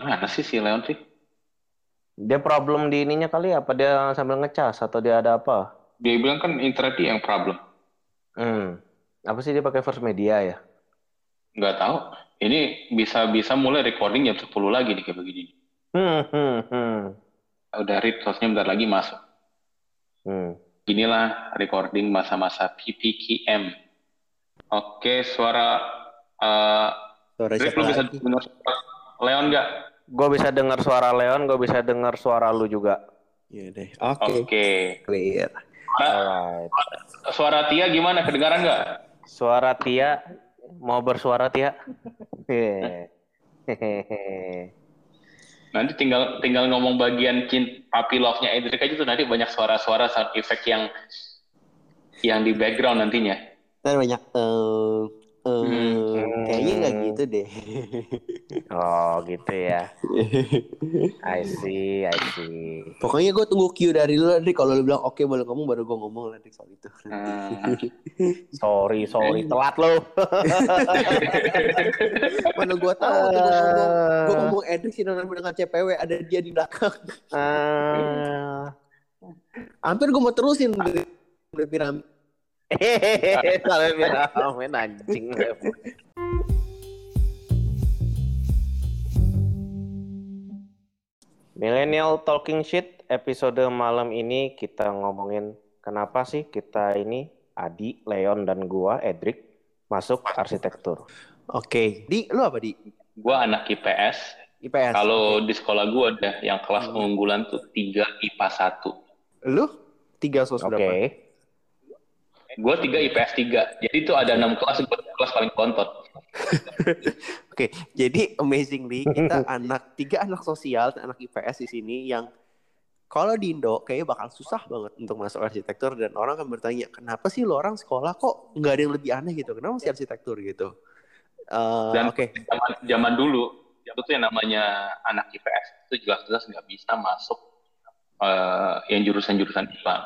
Mana sih si Leon sih? Dia problem di ininya kali apa dia sambil ngecas atau dia ada apa? Dia bilang kan internet dia yang problem. Hmm. Apa sih dia pakai first media ya? Nggak tahu. Ini bisa bisa mulai recording jam 10 lagi nih kayak begini. Hmm, hmm, hmm. Udah read hostnya bentar lagi masuk. Hmm. Inilah recording masa-masa PPKM. Oke, suara uh, Suara Rick, lu bisa dengar suara Leon nggak? Gue bisa dengar suara Leon, gue bisa dengar suara lu juga. Iya deh. Oke. Oke. Clear. Alright. Suara Tia gimana? Kedengaran nggak? Suara Tia, mau bersuara Tia? Hehehe. Nanti tinggal tinggal ngomong bagian cint puppy love-nya Edric aja tuh nanti banyak suara-suara sound effect yang yang di background nantinya. Ntar banyak eh eh Hmm. kayaknya nggak gitu deh. Oh gitu ya. I see, I see. Pokoknya gue tunggu cue dari lu Rik. Kalau lu bilang oke boleh ngomong baru gue ngomong nanti soal itu. Hmm. Sorry, sorry, telat lo. Mana gue tahu tuh gue ngomong, gue ngomong Edric sih dengan dengan CPW ada dia di belakang. Ah. Hampir gue mau terusin dari piramid. Hehehe, sampai biramen anjing. Millennial Talking Shit episode malam ini kita ngomongin kenapa sih kita ini Adi, Leon dan gua Edric masuk arsitektur. Oke, di lu apa di Gua anak IPS. IPS? Kalau di sekolah gua ada yang kelas unggulan tuh 3 IPA 1. lu tiga sos Oke. berapa? Gua 3 IPS 3. Jadi tuh ada 6 kelas, gua kelas paling kontot. Oke, jadi amazingly kita anak tiga anak sosial dan anak IPS di sini yang kalau di Indo kayaknya bakal susah banget untuk masuk arsitektur dan orang akan bertanya kenapa sih lo orang sekolah kok nggak ada yang lebih aneh gitu kenapa masih arsitektur gitu Eh, Dan oke zaman, zaman dulu, itu tuh yang namanya anak IPS itu jelas-jelas nggak bisa masuk eh, yang jurusan-jurusan IPA.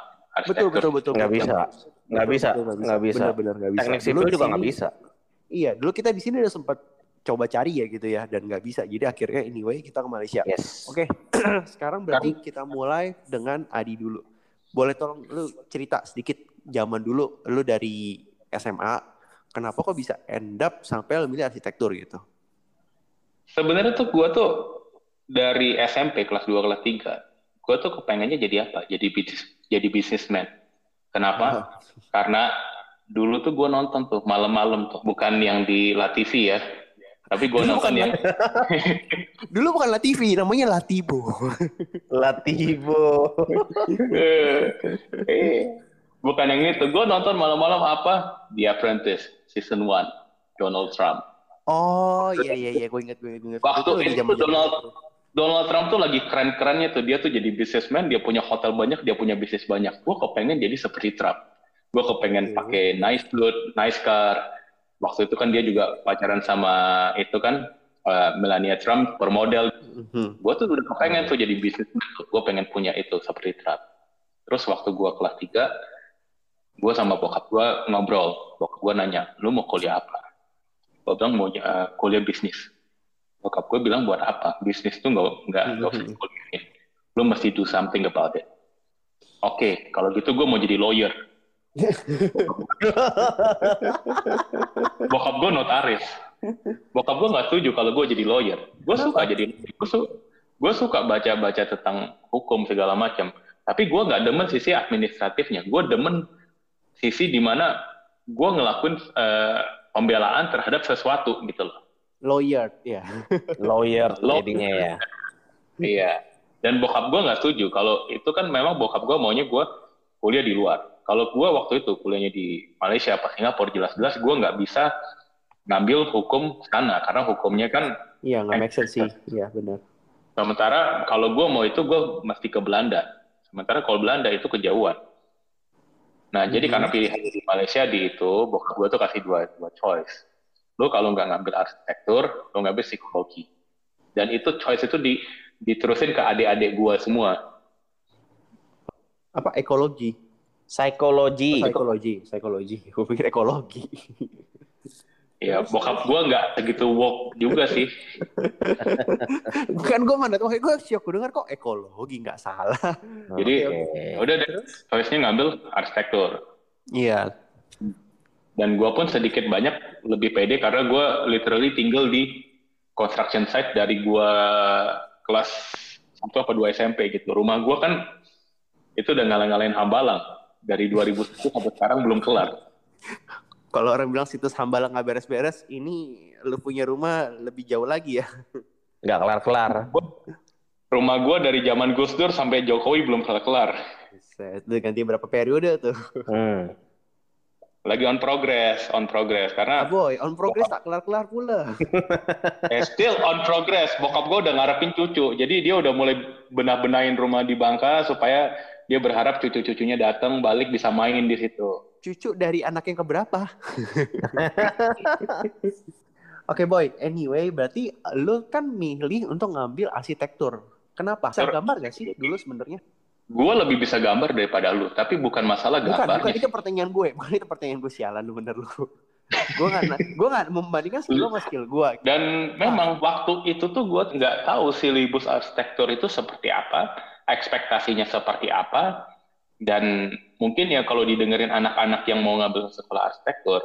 betul Arsitektur. betul betul Nggak betul. bisa. Nggak bisa. Nggak bisa. benar-benar nggak bisa Teknik Dulu sipil di juga nggak bisa. iya dulu kita di sini udah sempat coba cari ya gitu ya dan nggak bisa jadi akhirnya anyway kita ke Malaysia Yes. Oke, sekarang berarti kita mulai dengan Adi dulu. Boleh tolong lu cerita sedikit zaman dulu lu dari SMA, kenapa kok bisa end up sampai lu milih arsitektur gitu? Sebenarnya tuh gua tuh dari SMP kelas 2 kelas 3, gua tuh kepengennya jadi apa? Jadi bisnis jadi bisnisman. Kenapa? Karena dulu tuh gua nonton tuh malam-malam tuh, bukan yang di La TV ya. Tapi gua Dulu nonton bukan yang Dulu bukan La TV, namanya Latibo. Latibo. eh, bukan yang itu. Gua nonton malam-malam apa? The Apprentice season 1, Donald Trump. Oh iya iya iya, gue inget gue inget. Waktu itu zaman-zaman Donald itu. Donald Trump tuh lagi keren-kerennya tuh. Dia tuh jadi businessman, dia punya hotel banyak, dia punya bisnis banyak. Gue kepengen jadi seperti Trump. Gue kepengen Oke. pakai nice boat, nice car. Waktu itu kan dia juga pacaran sama itu kan eh, Melania Trump, bermodel. Mhm. Gue tuh udah kepengen tuh jadi businessman. Gue pengen punya itu seperti Trump. Terus waktu gue kelas 3, gue sama bokap gue ngobrol. Bokap gue nanya, lu mau kuliah apa? Gue bilang mau eh, kuliah bisnis bokap gue bilang buat apa? Bisnis tuh nggak nggak nggak usah dikuliahin lu mesti do something about it. Oke kalau gitu gue mau jadi lawyer. Bokap gue notaris. Bokap gue nggak setuju kalau gue jadi lawyer. Gue suka jadi gue su gue suka baca baca tentang hukum segala macam. Tapi gue nggak demen sisi administratifnya. Gue demen sisi di mana gue ngelakuin eh, pembelaan terhadap sesuatu gitu loh Lawyer, ya. Lawyer Lawyer. jadinya ya. Iya. Dan bokap gue nggak setuju. Kalau itu kan memang bokap gue maunya gue kuliah di luar. Kalau gue waktu itu kuliahnya di Malaysia, apa Singapura, jelas-jelas gue nggak bisa ngambil hukum sana karena hukumnya kan. Iya nggak make sense sih, iya benar. Sementara kalau gue mau itu gue mesti ke Belanda. Sementara kalau Belanda itu kejauhan. Nah jadi Mhm. karena pilihan di Malaysia di itu, bokap gue tuh kasih dua dua choice. Lo kalau nggak ngambil arsitektur, lo ngambil psikologi. Dan itu choice itu di, diterusin ke adik-adik gue semua. Apa ekologi? Psikologi. Psikologi, psikologi. Gue pikir ekologi. Ya, bokap gue nggak segitu woke juga sih. Bukan gue mana, makanya gue gue dengar kok ekologi nggak salah. Jadi Oke. ya udah deh, choice-nya ngambil arsitektur. Iya. Dan gue pun sedikit banyak lebih pede karena gue literally tinggal di construction site dari gue kelas 1 apa 2 SMP gitu. Rumah gue kan itu udah ngalang-ngalain hambalang. Dari 2010 sampai sekarang belum kelar. Kalau orang bilang situs Hambalang nggak beres-beres, ini lu punya rumah lebih jauh lagi ya. Nggak kelar-kelar. Rumah gue dari zaman Gus Dur sampai Jokowi belum kelar-kelar. Ganti berapa periode tuh? Hmm. Lagi on progress, on progress. Ah Karena boy, on progress tak kelar-kelar pula. eh, still on progress. Bokap gue udah ngarepin cucu. Jadi dia udah mulai benah-benahin rumah di Bangka supaya dia berharap cucu-cucunya datang balik bisa main di situ. Cucu dari anak yang keberapa? Oke boy, anyway berarti lu kan milih untuk ngambil arsitektur. Kenapa? Bisa Betul. gambar gak sih dulu sebenarnya? Gue lebih bisa gambar daripada lu, tapi bukan masalah Bukan, gambarnya. bukan itu pertanyaan gue. Bukan itu pertanyaan gue sialan lu bener lu. gue nggak gue nggak membandingkan skill lu sama skill gue. Dan memang waktu itu tuh gue nggak tahu silibus arsitektur itu seperti apa, ekspektasinya seperti apa, dan mungkin ya kalau didengerin anak-anak yang mau ngambil sekolah arsitektur,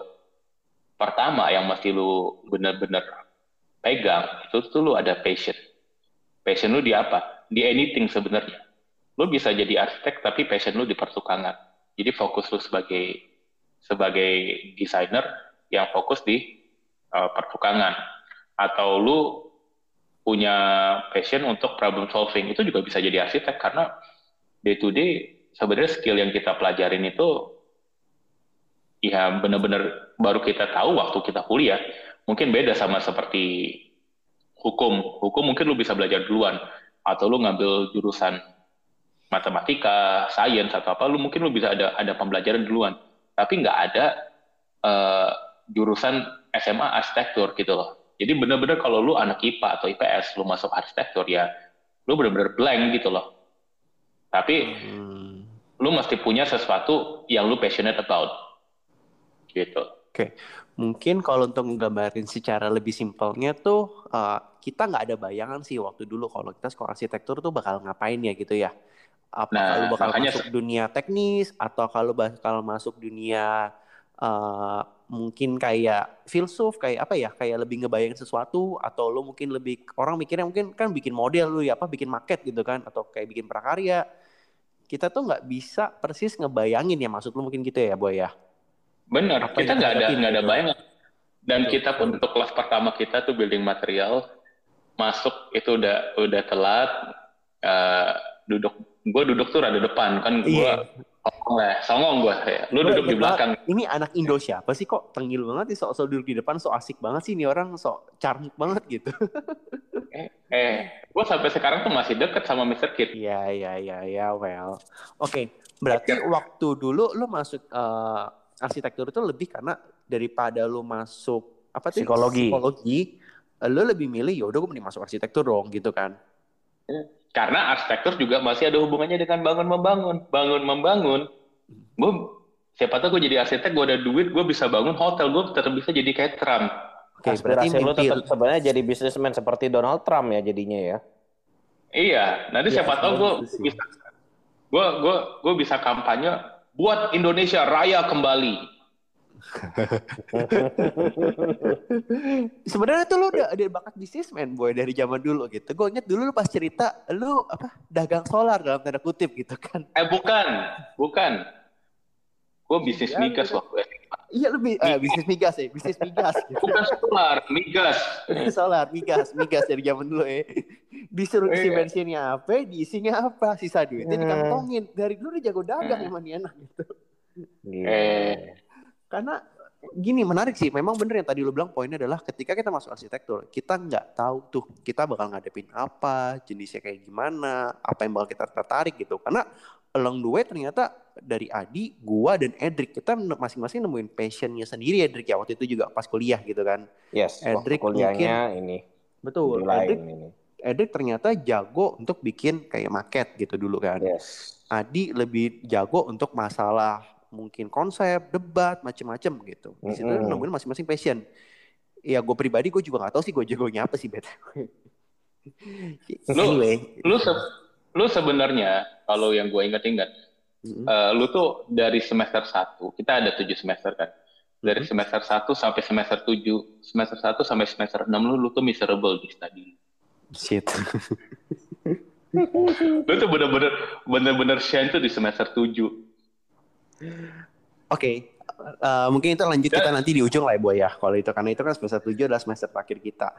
pertama yang mesti lu bener-bener pegang itu tuh lu ada passion. Passion lu di apa? Di anything sebenarnya. Lu bisa jadi arsitek tapi passion lu di pertukangan. Jadi fokus lu sebagai sebagai desainer yang fokus di uh, pertukangan. Atau lu punya passion untuk problem solving itu juga bisa jadi arsitek. Karena day to day sebenarnya skill yang kita pelajarin itu ya benar-benar baru kita tahu waktu kita kuliah mungkin beda sama seperti hukum. Hukum mungkin lu bisa belajar duluan atau lu ngambil jurusan matematika, sains atau apa, lu mungkin lu bisa ada ada pembelajaran duluan. Tapi nggak ada eh, jurusan SMA arsitektur gitu loh. Jadi bener-bener kalau lu anak IPA atau IPS, lu masuk arsitektur ya, lu bener-bener blank gitu loh. Tapi Hmm. lu mesti punya sesuatu yang lu passionate about. Gitu. Mungkin kalau untuk nggambarin secara lebih simpelnya tuh uh, kita nggak ada bayangan sih waktu dulu kalau kita sekolah arsitektur tuh bakal ngapain ya gitu ya. Apa Nah, kalau bakal makanya- masuk dunia teknis atau kalau bakal masuk dunia uh, mungkin kayak filsuf kayak apa ya kayak lebih ngebayangin sesuatu atau lo mungkin lebih orang mikirnya mungkin kan bikin model lu ya apa bikin market gitu kan atau kayak bikin prakarya kita tuh nggak bisa persis ngebayangin ya maksud lu mungkin gitu ya boy ya Bener, Apa kita nggak ada nggak ada gitu. bayangan. Dan Betul, kita pun untuk kelas pertama kita tuh building material masuk itu udah udah telat. eh, duduk, gue duduk tuh rada depan kan gue songong lah, songong gue. Lu Gua duduk di belakang. ini anak Indo siapa sih kok tengil banget sih sok-sok duduk di depan sok asik banget sih ini orang sok charming banget gitu. Eh, gue sampai sekarang tuh masih deket sama Mr. Kid. Iya iya iya iya well. Oke, berarti waktu dulu lu masuk eh, arsitektur itu lebih karena daripada lu masuk apa tuh Psikologi. psikologi lu lebih milih ya udah gue mending masuk arsitektur dong gitu kan. Karena arsitektur juga masih ada hubungannya dengan bangun membangun, bangun membangun. Gue siapa tahu gue jadi arsitek, gue ada duit, gue bisa bangun hotel, gue tetap bisa jadi cateran. Oke, berarti Aspirasi lu mimpi tetap sebenarnya jadi bisnismen seperti Donald Trump ya jadinya ya. Iya, nanti Iya, siapa tahu gue bisa, gue gue gue bisa kampanye buat Indonesia raya kembali. Sebenarnya tuh lu udah ada bakat bisnismen boy dari zaman dulu gitu. Gue inget dulu lu pas cerita lu apa dagang solar dalam tanda kutip gitu kan. Eh bukan, bukan. Gue bisnis Iya, migas iya. waktu itu. Iya lebih eh, bisnis migas ya, bisnis migas. Gitu. Bukan solar, migas. solar migas, migas dari zaman dulu ya. Disuruh isi Iya. bensinnya apa, diisinya apa, sisa duitnya Hmm. dikantongin. Dari dulu dia jago dagang Hmm. emang gitu. Gitu. Eh. Karena gini menarik sih, memang bener yang tadi lu bilang poinnya adalah ketika kita masuk arsitektur, kita nggak tahu tuh kita bakal ngadepin apa, jenisnya kayak gimana, apa yang bakal kita tertarik gitu. Karena along the way ternyata dari Adi, gua dan Edric kita masing-masing nemuin passionnya sendiri Edric ya waktu itu juga pas kuliah gitu kan. Yes, Edric kuliahnya ini Betul. Edric, ini. Edric ternyata jago untuk bikin kayak market gitu dulu kan. Yes. Adi lebih jago untuk masalah mungkin konsep, debat, macem-macem gitu. Di situ Mm-mm. nemuin masing-masing passion. ya gue pribadi gue juga nggak tahu sih gue jagonya apa sih bet Lu- anyway Lu se- lu sebenarnya kalau yang gue ingat-ingat, Mm. eh, lu tuh dari semester 1, kita ada tujuh semester kan. Dari semester 1 sampai semester 7, semester 1 sampai semester 6 lu, lu tuh miserable di study. shit Lu tuh bener-bener bener-bener shine tuh di semester 7. Oke, eh, mungkin itu lanjut kita nanti di ujung lah ya, Boy ya. Kalau itu karena itu kan semester 7 adalah semester terakhir kita.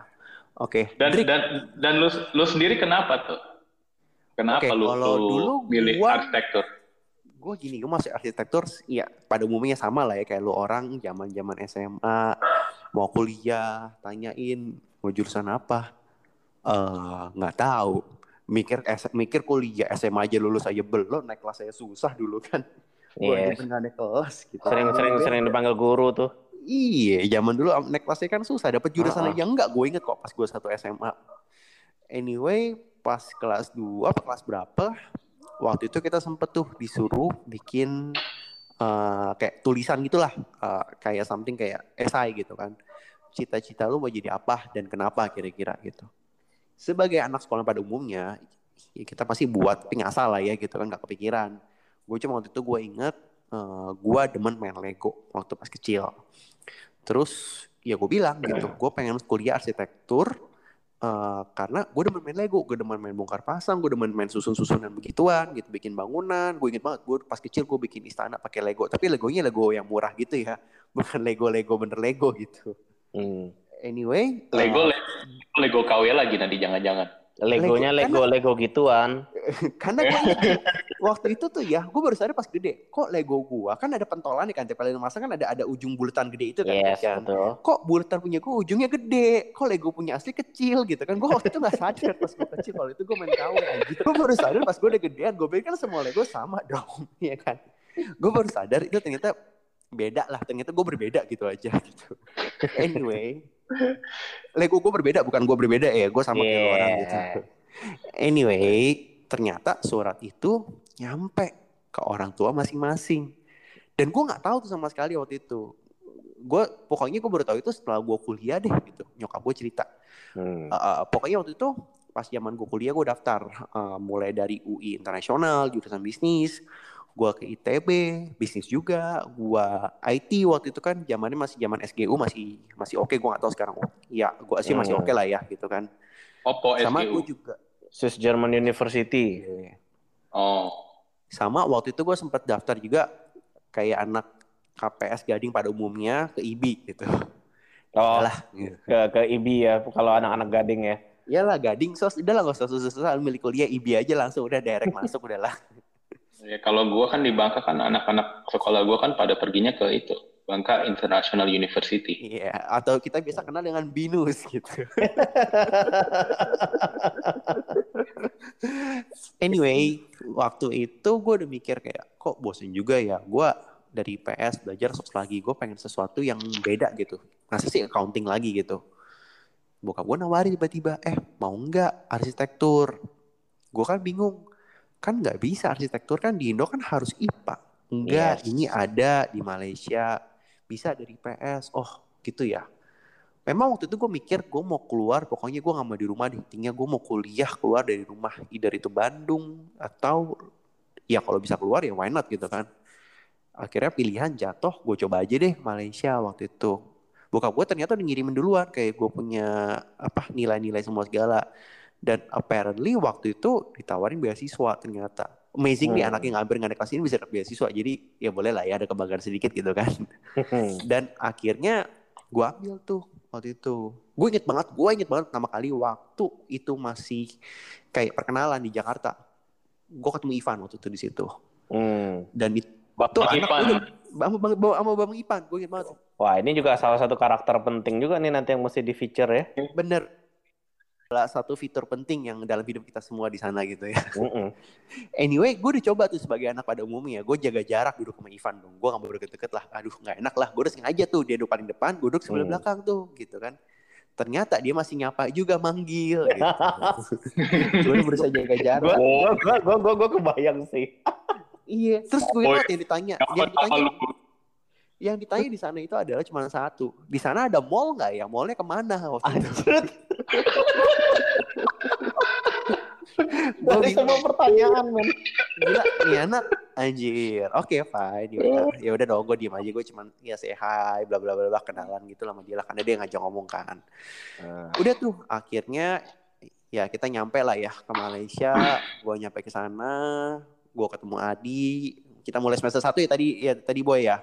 Oke, Dan Drik, dan dan lu lu sendiri kenapa tuh? Kenapa Oke, lu, kalau lu dulu milih gua- arsitektur? gue gini, gue masuk arsitektur, ya pada umumnya sama lah ya kayak lu orang zaman zaman SMA mau kuliah, tanyain mau jurusan apa, eh nggak tahu. Mikir mikir kuliah SMA aja lulus aja belum naik kelas saya susah dulu kan. Gue Yes. aja pernah naik kelas gitu. Sering-sering sering dipanggil guru tuh. Iya, zaman dulu naik kelasnya kan susah. Dapat jurusan Ah. aja enggak. Gue inget kok pas gue satu SMA. Anyway, pas kelas 2 apa kelas berapa? Waktu itu kita sempet tuh disuruh bikin eh, kayak tulisan gitulah. Eh, kayak something kayak esai gitu kan. Cita-cita lu mau jadi apa dan kenapa kira-kira gitu. Sebagai anak sekolah pada umumnya, ya kita pasti buat tapi ngasal lah ya gitu kan nggak kepikiran. Gue cuma waktu itu gue inget eh, gue demen main Lego waktu pas kecil. Terus ya gue bilang gitu, gue pengen kuliah arsitektur eh, karena gue demen main Lego, gue demen main bongkar pasang, gue demen main susun-susunan begituan gitu, bikin bangunan. Gue inget banget, gue pas kecil gue bikin istana pakai Lego, tapi Legonya Lego yang murah gitu ya, bukan Lego-Lego bener Lego gitu. Hmm. Anyway, Lego Lego, Lego KW lagi nanti jangan-jangan. Legonya Lego- Lego Lego gituan. karena gue waktu itu tuh ya, gue baru sadar pas gede, kok Lego gue kan ada pentolan nih kan, tempelin masang kan ada ada ujung bulatan gede itu kan. Yes, kan? betul. kok bulatan punya gue ujungnya gede kok Lego punya asli kecil gitu kan gue waktu itu gak sadar pas gue kecil kalau itu gue main KW aja gue baru sadar pas gue udah gedean gue pikir kan semua Lego sama dong ya kan gue baru sadar itu ternyata beda lah ternyata gue berbeda gitu aja gitu anyway Lego gue berbeda bukan gue berbeda ya gue sama kayak Yeah. orang gitu. Anyway ternyata surat itu nyampe ke orang tua masing-masing. Dan gue nggak tahu tuh sama sekali waktu itu. Gue pokoknya gue baru tahu itu setelah gue kuliah deh gitu. Nyokap gue cerita. Hmm. Uh, pokoknya waktu itu pas zaman gue kuliah gue daftar uh, mulai dari UI internasional jurusan bisnis gue ke ITB bisnis juga gue IT waktu itu kan zamannya masih zaman SGU masih masih oke gue nggak tahu sekarang ya gue sih masih Hmm. oke lah ya gitu kan Oppo sama SGU. gue juga Swiss German University. Oh. sama waktu itu gue sempat daftar juga kayak anak KPS Gading pada umumnya ke IBI gitu Oh, lah gitu. ke ke IBI ya kalau anak-anak gading ya. Iyalah gading sos udah lah gak usah susah-susah lu milih kuliah IB aja langsung udah direct masuk udah lah. Ya, kalau gua kan di Bangka kan anak-anak sekolah gua kan pada perginya ke itu Bangka International University. Iya, atau kita biasa kenal dengan binus gitu. anyway, waktu itu gue udah mikir kayak kok bosen juga ya. Gue dari PS belajar sos lagi, gue pengen sesuatu yang beda gitu. Masa sih accounting lagi gitu. Bokap gue nawarin tiba-tiba, eh mau nggak arsitektur? Gue kan bingung, kan nggak bisa arsitektur kan di Indo kan harus IPA. Enggak, Yes. ini ada di Malaysia, bisa dari PS. Oh gitu ya. Memang waktu itu gue mikir gue mau keluar, pokoknya gue gak mau di rumah deh. Intinya gue mau kuliah keluar dari rumah, either itu Bandung atau ya kalau bisa keluar ya why not gitu kan. Akhirnya pilihan jatuh, gue coba aja deh Malaysia waktu itu. Bokap gue ternyata udah ngirimin duluan kayak gue punya apa nilai-nilai semua segala. Dan apparently waktu itu ditawarin beasiswa ternyata. Amazingly Hmm. anak yang ngambil nggak ada kelas ini bisa dapet beasiswa. Jadi ya boleh lah ya ada kebanggaan sedikit gitu kan. Dan akhirnya gue ambil tuh waktu itu. Gue inget banget, gue inget banget pertama kali waktu itu masih kayak perkenalan di Jakarta. Gue ketemu Ivan waktu itu di situ. Hmm. Dan itu Bapak anak Ipan. udah- sama bang, Bang- sama bang Ipan, gue inget banget. Wah, ini juga salah satu karakter penting juga nih nanti yang mesti di feature ya. Bener. Salah satu fitur penting yang dalam hidup kita semua di sana gitu ya. Mm-mm. Anyway, gue udah coba tuh sebagai anak pada umumnya. Gue jaga jarak duduk sama Ivan dong. Gue gak mau deket-deket lah. Aduh gak enak lah. Gue udah sengaja tuh dia duduk paling depan, gue duduk sebelah Hmm. belakang tuh gitu kan. Ternyata dia masih nyapa juga manggil gitu. gue udah berusaha jaga jarak. Gua, gua, gua, gua, gua, gua kebayang sih. Iya. Terus gue ingat yang ditanya. Apa ditanya yang ditanya di sana itu adalah cuma satu. Di sana ada mall nggak ya? Mallnya ke mana waktu Dari semua pertanyaan, men. Gila, nih anak anjir. Oke, fine. Ya udah, ya udah dong, gue diem aja. Gue cuman ya say hi, bla bla bla bla kenalan gitu lah sama dia lah karena dia ngajak ngomong kan. Nah, Udah tuh, akhirnya ya kita nyampe lah ya ke Malaysia. Gue nyampe ke sana, gue ketemu Adi. Kita mulai semester satu ya tadi ya tadi boy ya.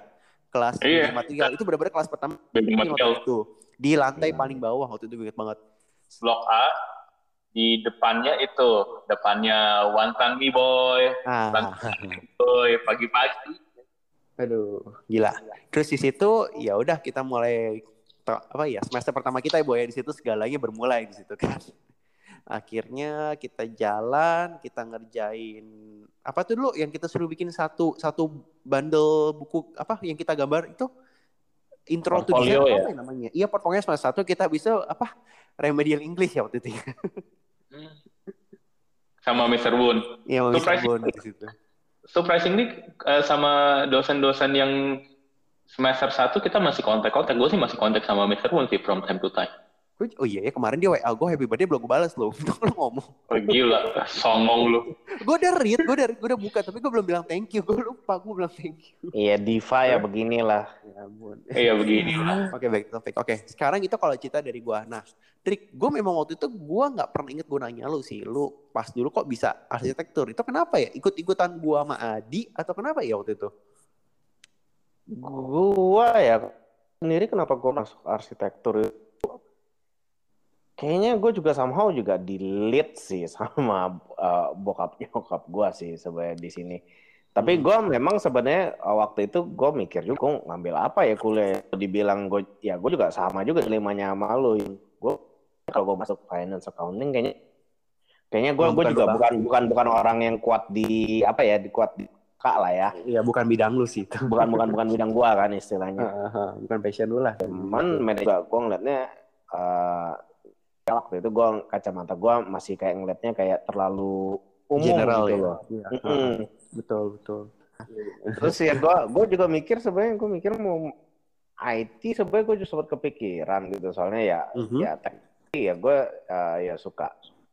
Kelas Iya. building material itu benar-benar kelas pertama itu. Di lantai Iya. paling bawah waktu itu gue inget banget. blok A di depannya itu depannya Wantan Mi Boy Ah, boy pagi-pagi aduh, gila. Terus di situ ya udah kita mulai apa ya semester pertama kita ya boy di situ segalanya bermulai di situ kan. Akhirnya kita jalan, kita ngerjain apa tuh dulu yang kita suruh bikin satu satu bundle buku apa yang kita gambar itu intro to Portfolio design ya? apa ya namanya? Iya, pokoknya semester satu kita bisa apa remedial English ya waktu itu. ya. sama Mr. Woon Iya, di situ. surprisingly eh, sama dosen-dosen yang semester 1 kita masih kontak-kontak gue sih masih kontak sama Mr. Woon sih from time to time Oh iya ya kemarin dia WA gue happy birthday belum gue balas loh. Lo ngomong. oh, gila songong lu gue udah read, gue udah, gue udah buka, tapi gue belum bilang thank you. Gue lupa, gue bilang thank you. Iya, diva ya beginilah. Ya ampun. iya begini Oke, baik topik. Oke, sekarang itu kalau cerita dari gue. Nah, trik gue memang waktu itu gue nggak pernah inget gue nanya lu sih. Lu pas dulu kok bisa arsitektur? Itu kenapa ya? Ikut-ikutan gue sama Adi atau kenapa ya waktu itu? Gua ya sendiri kenapa gua masuk arsitektur itu? Kayaknya gue juga somehow juga di lead sih sama uh, bokap nyokap gue sih sebenarnya di sini. Tapi Hmm. gua memang sebenarnya uh, waktu itu gue mikir juga ngambil apa ya kuliah. Dibilang gue ya gue juga sama juga dilemanya sama lu. Gue kalau gue masuk finance accounting kayaknya kayaknya gue gue juga bukan bukan bukan orang yang kuat di apa ya di kuat di kak lah ya. Iya, bukan bidang lu sih itu. Bukan bukan bukan bidang gua kan istilahnya. bukan passion lu lah. Cuman manajer gue ngeliatnya eh ya waktu itu gue kacamata gue masih kayak ngeliatnya kayak terlalu umum general gitu ya. loh. Iya, Mm-mm. betul, betul. Terus ya gue gue juga mikir sebenarnya gue mikir mau IT sebenarnya gue juga sempat kepikiran gitu soalnya ya Mhm. ya teknik ya gue eh, ya suka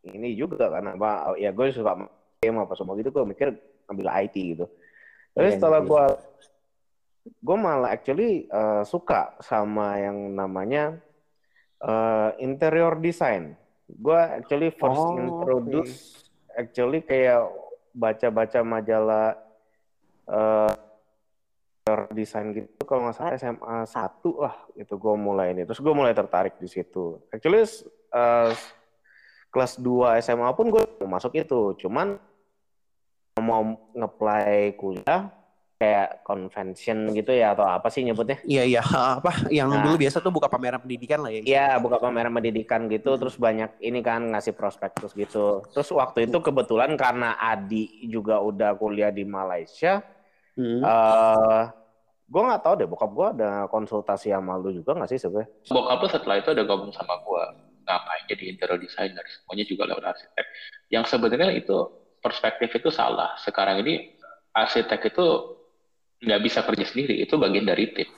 ini juga karena apa ya gue suka game apa semua gitu gue mikir ambil IT gitu. Tapi Iya, setelah iya. gue gue malah actually eh, suka sama yang namanya eh, interior design. Gue actually first Oh, introduce actually kayak baca-baca majalah eh interior design gitu kalau nggak salah SMA 1 lah itu gue mulai ini. Terus gue mulai tertarik di situ. Actually eh, kelas 2 SMA pun gue masuk itu. Cuman mau ngeplay kuliah kayak convention gitu ya atau apa sih nyebutnya? Iya, iya. Apa yang Nah. dulu biasa tuh buka pameran pendidikan lah ya. Iya, buka pameran pendidikan gitu, Hmm. terus banyak ini kan ngasih prospektus gitu. Terus waktu itu kebetulan karena Adi juga udah kuliah di Malaysia, Hmm. eh gue nggak tahu deh, bokap gue ada konsultasi sama lu juga nggak sih sebenarnya? bokap lu setelah itu ada gabung sama gua ngapain jadi interior designer semuanya juga lewat arsitek yang sebenarnya itu perspektif itu salah sekarang ini arsitek itu nggak bisa kerja sendiri itu bagian dari tim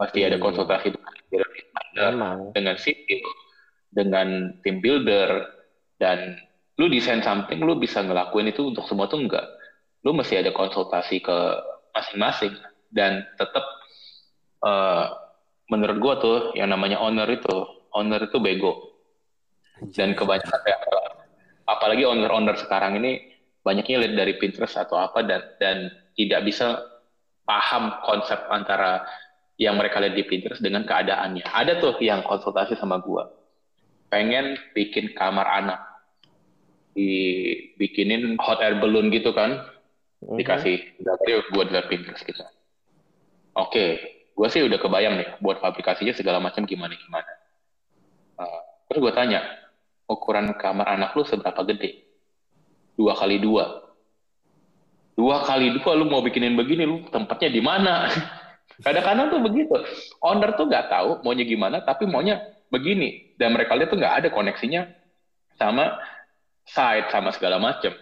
pasti ada Iya. konsultasi dengan designer Memang. dengan sipil dengan tim builder dan lu desain something lu bisa ngelakuin itu untuk semua tuh enggak lu mesti ada konsultasi ke masing-masing dan tetap eh, menurut gua tuh yang namanya owner itu owner itu bego dan kebanyakan kayak apalagi owner-owner sekarang ini banyaknya lihat dari Pinterest atau apa dan dan tidak bisa paham konsep antara yang mereka lihat di Pinterest dengan keadaannya. Ada tuh yang konsultasi sama gua. Pengen bikin kamar anak. Dibikinin hot air balloon gitu kan. Mhm. Dikasih dapur buat lihat Pinterest gitu. Oke, gua sih udah kebayang nih buat aplikasinya segala macam gimana gimana. Uh, terus gua tanya, ukuran kamar anak lu seberapa gede? Dua kali dua. Dua kali dua lu mau bikinin begini, lu tempatnya di mana? Kadang-kadang tuh begitu. Owner tuh nggak tahu maunya gimana, tapi maunya begini. Dan mereka lihat tuh nggak ada koneksinya sama site, sama segala macam.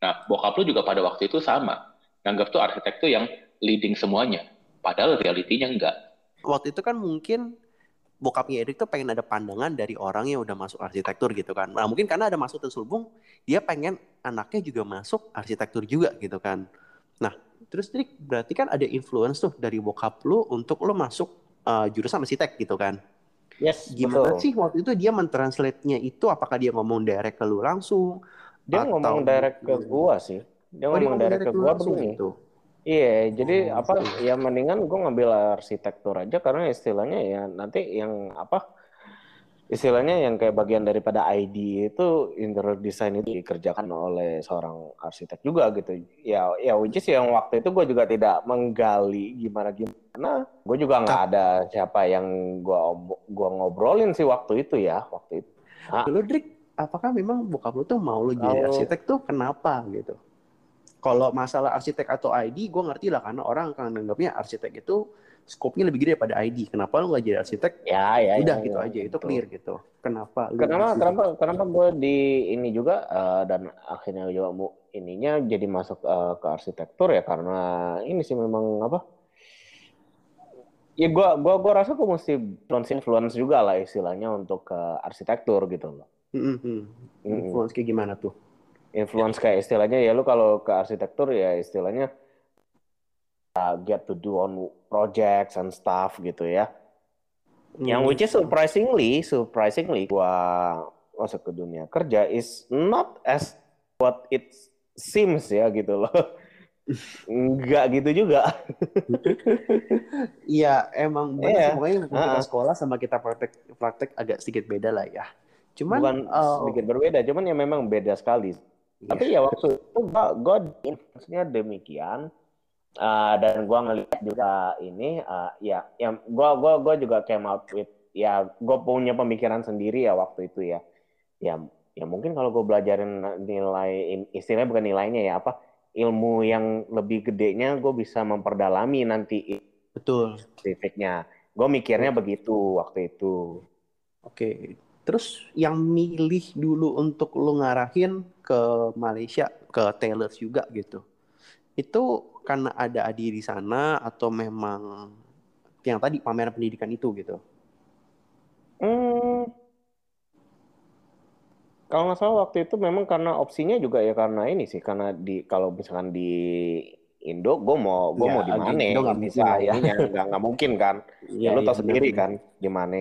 Nah, bokap lu juga pada waktu itu sama. Nganggap tuh arsitek tuh yang leading semuanya. Padahal realitinya enggak. Waktu itu kan mungkin bokapnya Erik tuh pengen ada pandangan dari orang yang udah masuk arsitektur gitu kan. Nah mungkin karena ada masuk terselubung, dia pengen anaknya juga masuk arsitektur juga gitu kan. Nah terus Erik berarti kan ada influence tuh dari bokap lu untuk lu masuk uh, jurusan arsitek gitu kan. Yes, Gimana betul. sih waktu itu dia mentranslate-nya itu apakah dia ngomong direct ke lu langsung? Dia Atau ngomong direct ke gua sih. Dia Oh, dia ngomong direct ke gua langsung begini. gitu. Iya, jadi Oh, apa gitu. ya mendingan gue ngambil arsitektur aja karena istilahnya ya nanti yang apa istilahnya yang kayak bagian daripada ID itu interior design itu dikerjakan oleh seorang arsitek juga gitu. Ya ya which is yang waktu itu gue juga tidak menggali gimana gimana. Gue juga nggak ada siapa yang gua gua ngobrolin sih waktu itu ya waktu itu. Ah. Lu Drik, apakah memang bokap lu tuh mau lu jadi arsitek tuh kenapa gitu? Kalau masalah arsitek atau ID, gue ngerti lah karena orang akan menganggapnya arsitek itu skopnya lebih gede daripada ID. Kenapa lu nggak jadi arsitek? Ya ya. Udah ya, gitu ya, aja, itu betul. clear gitu. Kenapa? lu Kenapa situ? kenapa kenapa gue di ini juga eh, dan akhirnya juga mau ininya jadi masuk eh, ke arsitektur ya karena ini sih memang apa? Ya gue gua gua rasa gue mesti influence influence juga lah istilahnya untuk ke arsitektur gitu loh. Mm-mm. Mm-mm. Influence kayak gimana tuh? Influence kayak istilahnya ya lu kalau ke arsitektur ya istilahnya uh, get to do on projects and stuff gitu ya. Yang Hmm. which is surprisingly, surprisingly gua masuk ke dunia kerja is not as what it seems ya gitu loh. Enggak gitu juga. Iya, emang waktu kita Ah. sekolah sama kita praktek praktek agak sedikit beda lah ya. Cuman Bukan eh, sedikit berbeda, cuman ya memang beda sekali. Tapi ya waktu itu gua, gua maksudnya demikian. Uh, dan gua ngelihat juga ini uh, ya ya gua gua gua juga came out with ya gua punya pemikiran sendiri ya waktu itu ya. Ya ya mungkin kalau gue belajarin nilai istilahnya bukan nilainya ya apa ilmu yang lebih gedenya gue bisa memperdalami nanti betul. spesifiknya. Gue mikirnya begitu waktu itu. Oke. Terus yang milih dulu untuk lu ngarahin ke Malaysia, ke Taylor juga gitu. Itu karena ada Adi di sana atau memang yang tadi pameran pendidikan itu gitu. Hmm, kalau nggak salah waktu itu memang karena opsinya juga ya karena ini sih karena di kalau misalkan di Indo, gue mau gue Ya, mau di mana? Indo nggak bisa mungkin lah ya. nggak nggak mungkin kan? Ya, lu tau sendiri kan di mana.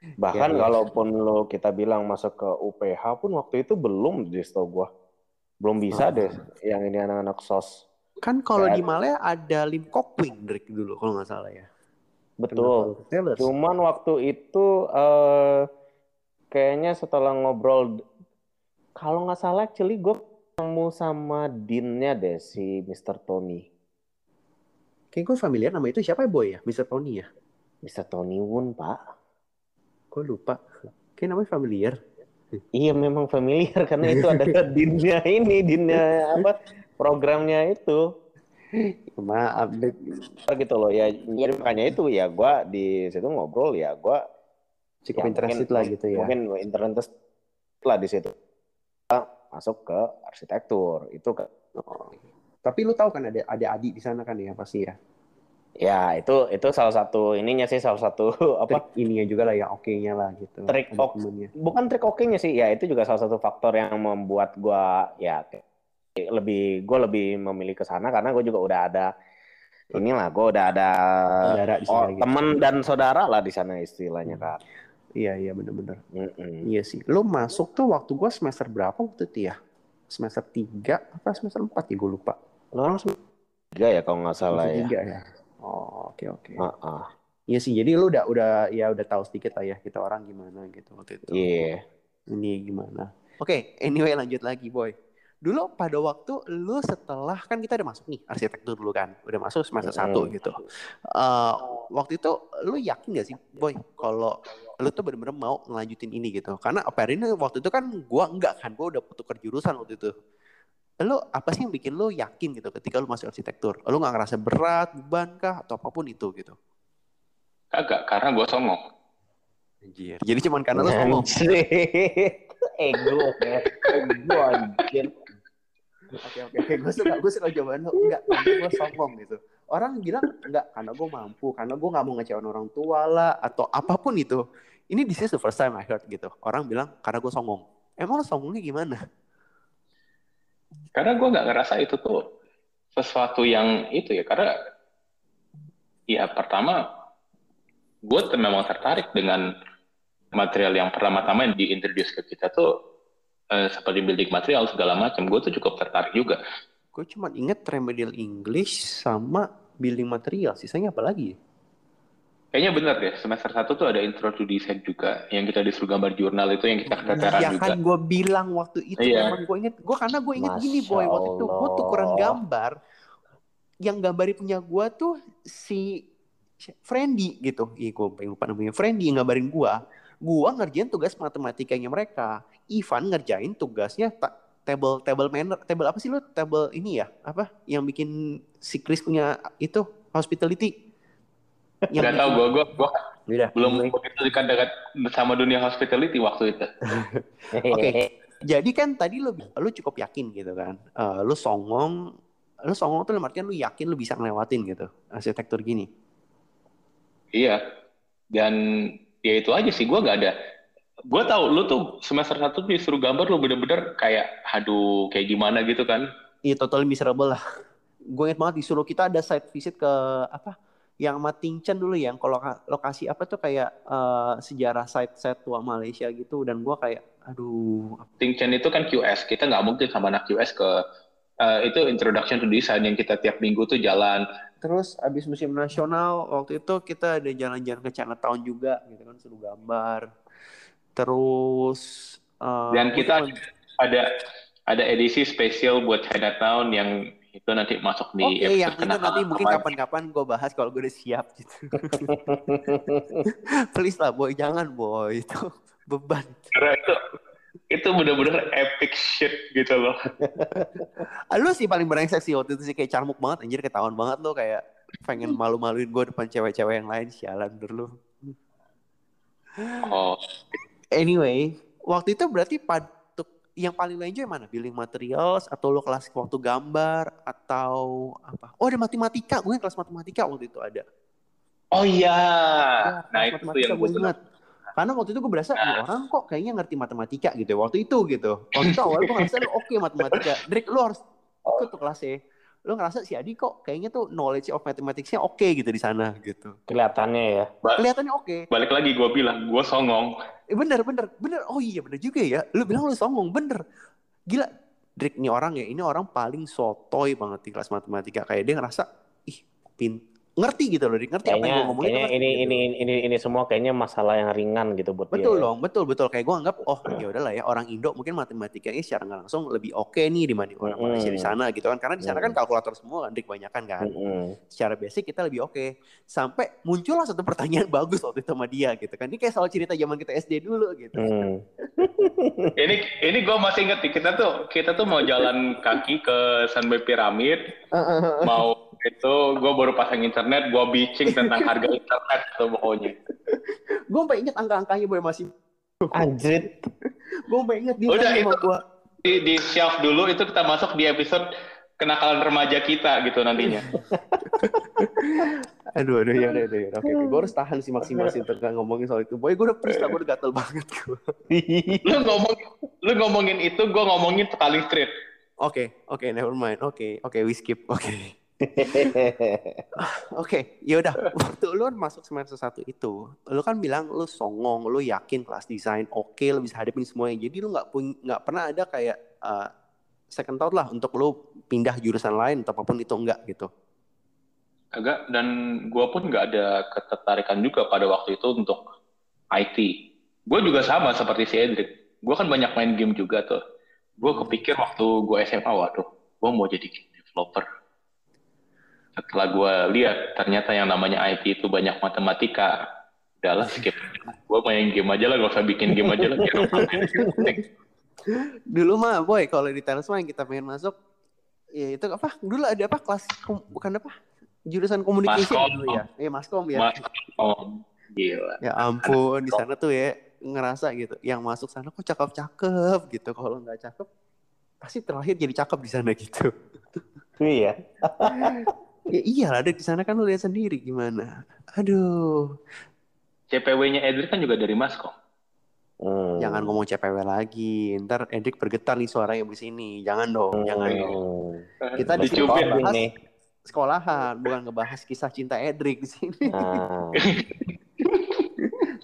Bahkan Ya, ya. kalaupun lo kita bilang masuk ke UPH pun waktu itu belum di setahu gue. Belum bisa Ah. deh yang ini anak-anak sos. Kan kalau di Malaya ada Lim Kok Wing dari dulu kalau nggak salah ya. Betul. Cuman waktu itu eh kayaknya setelah ngobrol, kalau nggak salah, actually gue ketemu sama deannya deh si Mr. Tony, Kayak gue familiar nama itu siapa ya Boy ya? Mr. Tony ya? Mr. Tony Wun pak. Gue lupa. Kayak namanya familiar. Iya memang familiar karena itu adalah deannya ini, deannya apa programnya itu. Maaf. deh. gitu loh ya jadi makanya itu ya gue di situ ngobrol ya gue Cukup Ya, interested lah gitu ya. mungkin interest lah di situ masuk ke arsitektur itu kan Oh. Tapi lu tahu kan ada ada Adi di sana kan ya pasti ya. Ya itu itu salah satu ininya sih salah satu apa Trik ininya juga lah ya oke-nya lah gitu. Trik ok- bukan trik oke-nya sih ya itu juga salah satu faktor yang membuat gue ya lebih gue lebih memilih ke sana karena gue juga udah ada inilah gue udah ada Saudara di oh, gitu. teman dan saudara lah di sana istilahnya Hmm. kan Iya iya bener-bener. Mm-mm. Iya sih. Lu masuk tuh waktu gua semester berapa waktu itu ya? Semester 3 apa semester 4 ya gue lupa. Lo orang semester tiga ya kalau nggak salah Semester ya 3 ya. Oh, oke oke. Ah, ah. Iya sih. Jadi lu udah udah ya udah tahu sedikit lah ya kita orang gimana gitu waktu itu. Iya. Ini gimana? Oke, anyway lanjut lagi boy. Dulu pada waktu lu setelah kan kita udah masuk nih arsitektur dulu kan, udah masuk semester satu gitu. Eh, waktu itu lu yakin gak sih boy kalau lu tuh bener-bener mau ngelanjutin ini gitu? Karena apparently waktu itu kan gua enggak kan, gua udah tukar jurusan waktu itu. Lu apa sih yang bikin lu yakin gitu ketika lu masuk arsitektur? Lu nggak ngerasa berat, beban kah atau apa pun itu gitu? Kagak, karena gue sombong. Anjir. Jadi cuman karena lu sombong. Anjir. ego ya. ego anjir Oke oke oke gue suka gue suka jawaban lo enggak gue sombong gitu. orang bilang enggak karena gue mampu karena gue nggak mau ngecewain orang tua lah atau apa pun itu ini this is the first time I heard gitu orang bilang karena gue songong emang lo songongnya gimana karena gue nggak ngerasa itu tuh sesuatu yang itu ya karena ya pertama gue memang tertarik dengan material yang pertama-tama yang diintroduce ke kita tuh eh, seperti building material segala macam gue tuh cukup tertarik juga gue cuma inget remedial English sama building material sisanya apa lagi ya? Kayaknya benar deh, semester satu tuh ada intro to design juga, yang kita disuruh gambar jurnal itu yang kita keteteran Iya juga. kan gue bilang waktu itu Iya. emang gue inget, gue karena gue inget Masya gini boy waktu itu gue tukeran Allah. gambar, yang gambarin punya gue tuh si Friendly gitu, iya gue lupa namanya Friendly yang gambarin gue, gue ngerjain tugas matematikanya mereka, Ivan ngerjain tugasnya ta- table table manner, table apa sih lu table ini ya, apa yang bikin si Chris punya itu hospitality. Gak tau gue, gue, gue belum begitu dekat-dekat sama dunia hospitality waktu itu. Oke. Jadi kan tadi lu lu cukup yakin gitu kan. Eh, lu songong, lu songong tuh dalam artian lu yakin lu bisa ngelewatin gitu arsitektur gini. Iya, dan ya itu aja sih, gue gak ada. Gue tahu lu tuh semester satu disuruh gambar lu bener-bener kayak, aduh kayak gimana gitu kan. Iya totally miserable lah. Gue inget banget disuruh kita ada site visit ke apa? Yang sama Tingchen dulu ya, yang kalau loka- lokasi apa tuh kayak eh, sejarah site-site tua Malaysia gitu dan gua kayak aduh Think Chen itu kan QS, kita nggak mungkin sama anak QS ke eh, itu introduction to design yang kita tiap minggu tuh jalan. Terus abis musim nasional waktu itu kita ada jalan-jalan ke Chinatown juga gitu kan suruh gambar. Terus eh, Dan kita ada ada edisi spesial buat Chinatown yang itu nanti masuk di Oke, yang itu nanti mungkin apa. kapan-kapan gue bahas kalau gue udah siap gitu. Please lah boy, jangan boy itu beban. Karena itu itu bener-bener epic shit gitu loh. Lu sih paling brengsek sih waktu itu sih kayak carmuk banget anjir ketahuan banget lo kayak pengen malu-maluin gue depan cewek-cewek yang lain sialan dulu. Oh, Anyway, waktu itu berarti pada yang paling lo enjoy mana? Building materials atau lo kelas waktu gambar atau apa? Oh ada matematika, gue kelas matematika waktu itu ada. oh iya. Ya, nah itu tuh matematika yang gue ingat. Karena waktu itu gue berasa "Ih, orang kok kayaknya ngerti matematika gitu ya. Waktu itu gitu. Waktu itu awal gue ngerasa oke matematika. Drake lu harus ikut tuh kelasnya. Lu ngerasa si Adi kok kayaknya tuh knowledge of mathematics-nya oke gitu di sana gitu. Kelihatannya ya. Kelihatannya oke. Balik lagi gue bilang, gue songong. Eh, bener bener bener. Oh iya bener juga ya. Lu bilang lu songong bener. Gila. Drake ini orang ya. Ini orang paling sotoy banget di kelas matematika. Kayak dia ngerasa ih pin ngerti gitu loh. Ngerti apa yang Kayaknya, gue ngomongin. kayaknya ini, gitu. ini ini ini semua kayaknya masalah yang ringan gitu buat Betul dia. dong, betul betul. Kayak gue anggap, oh ya udahlah ya orang Indo mungkin matematikanya secara nggak langsung lebih oke nih dibanding orang Mm-mm. Malaysia di sana gitu kan. Karena di sana kan Mm. kalkulator semua kan, kebanyakan kan. Mm-mm. Secara basic kita lebih oke. Sampai muncullah satu pertanyaan bagus waktu itu sama dia gitu kan. Ini kayak soal cerita zaman kita SD dulu gitu. Hmm. Ini ini gue masih inget nih, kita tuh kita tuh mau jalan kaki ke Sunway Pyramid, mau itu gue baru pasang internet, gue bitching tentang harga internet tuh pokoknya. gue sampai inget angka-angkanya boy masih. Anjrit. Gue sampai inget dia Udah, itu- gue. Di, di shelf dulu itu kita masuk di episode kenakalan remaja kita gitu nantinya. Aduh, aduh, ya udah, udah, udah. Oke, gue harus tahan sih maksimal sih nggak ngomongin soal itu. Boy, gue udah lah, gue udah gatel banget gue. Lu ngomong lu ngomongin itu, gue ngomongin paling street. Oke, oke, never mind. Oke, oke, we skip. Oke. Oke, ya udah. Waktu lu masuk semester satu itu, lu kan bilang lu songong, lu yakin kelas desain oke, lu bisa hadapin semuanya. Jadi lu nggak pun nggak pernah ada kayak uh, second thought lah untuk lu pindah jurusan lain atau apa pun itu enggak gitu. Agak dan gue pun nggak ada ketertarikan juga pada waktu itu untuk IT. Gue juga sama seperti si Edric. Gue kan banyak main game juga tuh. Gue kepikir waktu gue SMA, waduh, gue mau jadi game developer. Setelah gue lihat, ternyata yang namanya IT itu banyak matematika. Udahlah, skip. gue main game aja lah, gak usah bikin game aja lah. Dulu mah, boy, kalau di Telesma yang kita pengen masuk, ya itu apa? Dulu ada apa kelas bukan apa? Jurusan Maskom. dulu ya. Iya, Maskom ya. Mas, oh, gila. Ya ampun, di sana tuh ya ngerasa gitu. Yang masuk sana kok cakep-cakep gitu. Kalau nggak cakep, pasti terakhir jadi cakep di sana gitu. Iya. ya iyalah Dek di sana kan lu lihat sendiri gimana. Aduh, CPW-nya Edric kan juga dari Maskom. Hmm. jangan ngomong CPW lagi. Ntar Edik bergetar nih suaranya di sini. Jangan dong, jangan dong. Hmm. Kita di sini bahas nih. sekolahan, bukan ngebahas kisah cinta Edric di sini. Ah.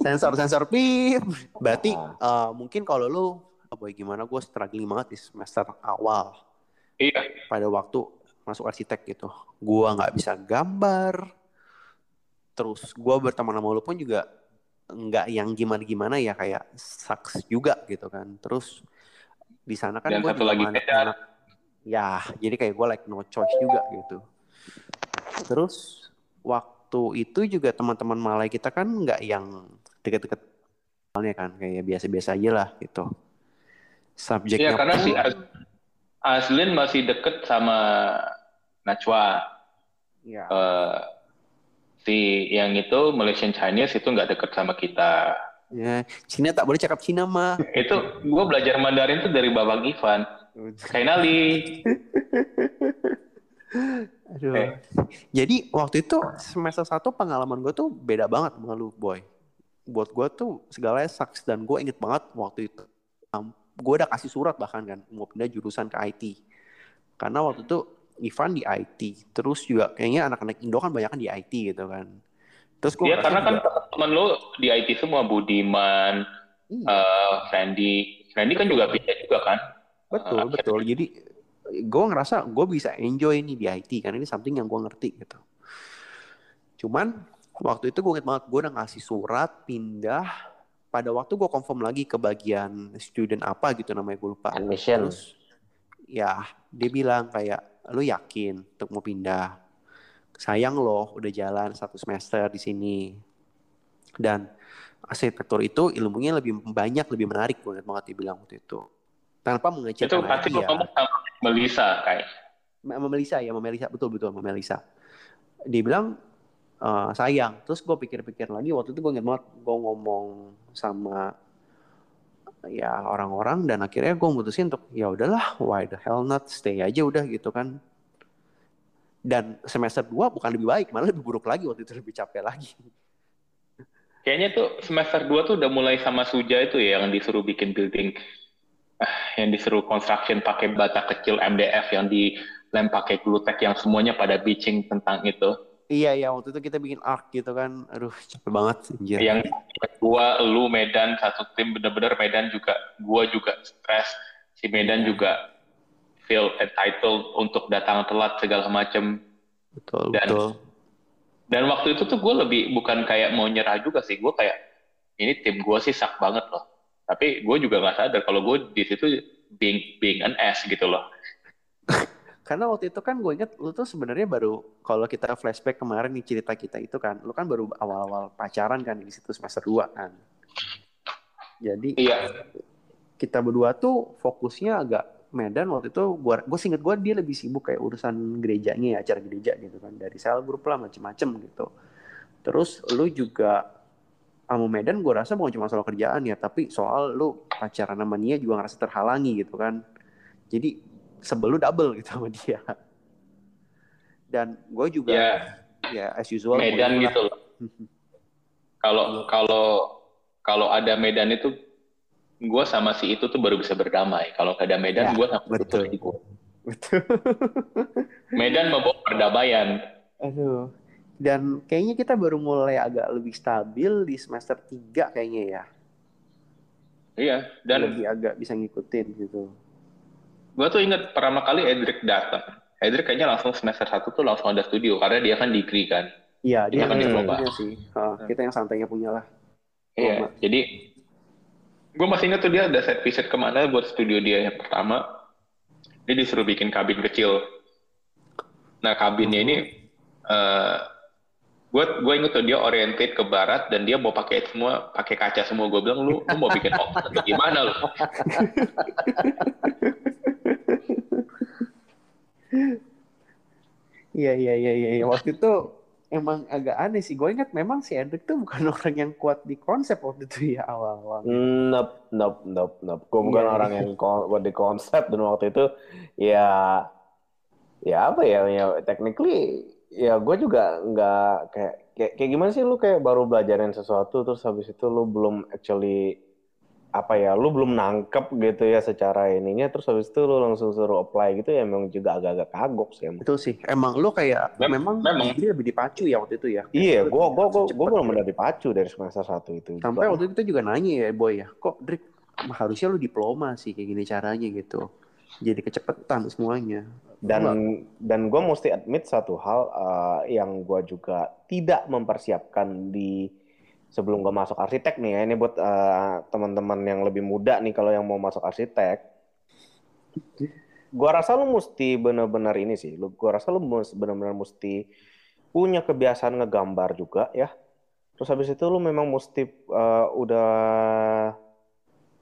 sensor sensor pip. Berarti eh, mungkin kalau lu, oh boy gimana gue struggling banget di semester awal Iya. pada waktu masuk arsitek gitu. Gua nggak bisa gambar. Terus gua berteman sama lu pun juga nggak yang gimana-gimana ya kayak sucks juga gitu kan. Terus di sana kan gua satu lagi anak-anak ya jadi kayak gue like no choice juga gitu. Terus waktu itu juga teman-teman Malay kita kan nggak yang deket-deket soalnya kan kayak biasa-biasa aja lah gitu. Subjeknya Iya, karena pun- si As- Aslin masih deket sama Najwa. ya, Eh, si yang itu Malaysian Chinese itu nggak deket sama kita. ya Cina tak boleh cakap Cina mah. Itu gue belajar Mandarin tuh dari Babang Ivan. Kainali. Aduh. Eh. Jadi waktu itu semester satu pengalaman gue tuh beda banget sama lu, boy. Buat gue tuh segalanya sucks dan gue inget banget waktu itu. Um, gue udah kasih surat bahkan kan mau pindah jurusan ke IT. Karena waktu itu Ivan di IT, terus juga kayaknya anak-anak Indo kan banyak kan di IT gitu kan. Terus gue Iya, karena kan teman lu di IT semua Budiman, Iya. eh Randy. Randy kan juga pindah juga kan. Betul, Uh, betul. Jadi gue ngerasa gue bisa enjoy ini di IT karena ini something yang gue ngerti gitu. Cuman waktu itu gue inget banget gue udah ngasih surat pindah pada waktu gue confirm lagi ke bagian student apa gitu namanya gue lupa. Admission. Terus ya dia bilang kayak lu yakin untuk mau pindah. Sayang loh udah jalan satu semester di sini. Dan arsitektur itu ilmunya lebih banyak, lebih menarik banget dia bilang waktu itu. Tanpa Itu mengecilkan pasti lu dia. ngomong sama Melisa kayak. sama Melisa ya, sama Melisa betul betul sama Melisa. Dia bilang "Eh, sayang. Terus gue pikir-pikir lagi waktu itu gue inget banget gue ngomong sama ya orang-orang dan akhirnya gue mutusin untuk ya udahlah why the hell not stay aja udah gitu kan. Dan semester 2 bukan lebih baik, malah lebih buruk lagi waktu itu lebih capek lagi. Kayaknya tuh semester 2 tuh udah mulai sama Suja itu ya yang disuruh bikin building ah, yang disuruh construction pakai bata kecil MDF yang dilem pakai glutek yang semuanya pada bitching tentang itu. Iya iya waktu itu kita bikin arc gitu kan, aduh capek banget anjir. Yang gua, lu, Medan satu tim bener-bener Medan juga, gua juga stres, si Medan juga feel entitled untuk datang telat segala macem. Betul Dan- betul. Dan waktu itu tuh gue lebih bukan kayak mau nyerah juga sih, gue kayak ini tim gue sih sak banget loh. Tapi gue juga nggak sadar kalau gue di situ being being an ass gitu loh. Karena waktu itu kan gue inget lu tuh sebenarnya baru kalau kita flashback kemarin nih cerita kita itu kan, lu kan baru awal-awal pacaran kan di situ semester 2 kan. Jadi Iya, kita berdua tuh fokusnya agak Medan waktu itu gua gue inget gue dia lebih sibuk kayak urusan gerejanya ya acara gereja gitu kan dari sel grup lah macem-macem gitu. Terus lu juga sama Medan gue rasa bukan cuma soal kerjaan ya tapi soal lu pacaran sama Nia juga ngerasa terhalangi gitu kan. Jadi sebel lu double gitu sama dia. Dan gue juga ya ya as usual Medan gitu loh. Kalau kalau kalau ada Medan itu gue sama si itu tuh baru bisa berdamai. Kalau nggak ada Medan, Ya, gue sama betul. itu. Betul. Medan membawa perdamaian. Aduh. Dan kayaknya kita baru mulai agak lebih stabil di semester 3 kayaknya ya. Iya, dan lebih agak bisa ngikutin gitu. Gue tuh inget pertama kali Edric datang. Edric kayaknya langsung semester satu tuh langsung ada studio karena dia kan degree kan. Iya, dia Kita kan dicoba. punya sih. Ah, kita yang santainya punya lah. Iya, Lama. jadi gue masih inget tuh dia ada set visit ke mana buat studio dia yang pertama. Dia disuruh bikin kabin kecil. Nah kabinnya ini, gue gue inget tuh dia oriented ke barat dan dia mau pakai semua pakai kaca semua. Gue bilang lu, lu mau bikin atau gimana lu? Iya, iya, iya, iya. iya. Waktu itu emang agak aneh sih. Gue ingat memang si Hendrik tuh bukan orang yang kuat di konsep waktu itu ya awal-awal. Nope, nope, nope, nope. Gue bukan Iya. orang yang buat di konsep dan waktu itu ya ya apa ya ya technically ya gue juga nggak kayak, kayak kayak gimana sih lu kayak baru belajarin sesuatu terus habis itu lu belum actually apa ya lu belum nangkep gitu ya secara ininya terus habis itu lu langsung suruh apply gitu ya emang juga agak-agak kagok sih emang. Betul sih. Emang lu kayak Mem- memang, memang. dia lebih dipacu ya waktu itu ya. Iya, gue gue gue cepet gue belum ya. benar dipacu dari semester satu itu. Sampai juga. waktu itu kita juga nanya ya boy ya, kok Drik harusnya lu diploma sih kayak gini caranya gitu. Jadi kecepetan semuanya. dan Enggak. dan gue mesti admit satu hal eh, yang gue juga tidak mempersiapkan di sebelum gue masuk arsitek nih ya ini buat eh, teman-teman yang lebih muda nih kalau yang mau masuk arsitek. Gue rasa lu mesti benar-benar ini sih lu gue rasa lu benar-benar mesti punya kebiasaan ngegambar juga ya. Terus habis itu lu memang mesti eh, udah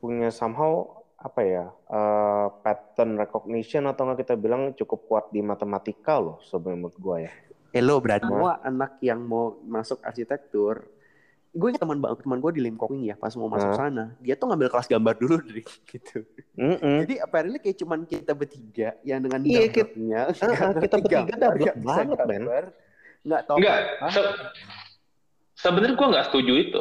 punya somehow apa ya eh, pattern recognition atau nggak kita bilang cukup kuat di matematika loh sebenarnya menurut gue ya. Eh lo berarti Nah. semua anak yang mau masuk arsitektur, gue ingat teman teman gue di Limkonging ya pas mau masuk Nah. sana, dia tuh ngambil kelas gambar dulu Drik gitu. Mm-mm. Jadi apparently kayak cuman kita bertiga yang dengan Iya, kita- gambarnya, Ah, nggak kita bertiga dablek nggak banget, gambar, nggak tahu Enggak, apa. se- sebenarnya gue nggak setuju itu.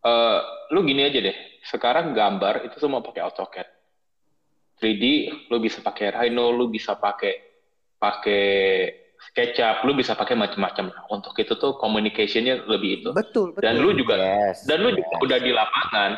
Eh, lu gini aja deh, sekarang gambar itu semua pakai AutoCAD. 3D, lu bisa pakai Rhino, lu bisa pakai pakai SketchUp, lu bisa pakai macam-macam. Nah, Untuk itu tuh communication-nya lebih itu. Betul, betul. Dan lu juga Yes. dan lu juga yes. udah di lapangan,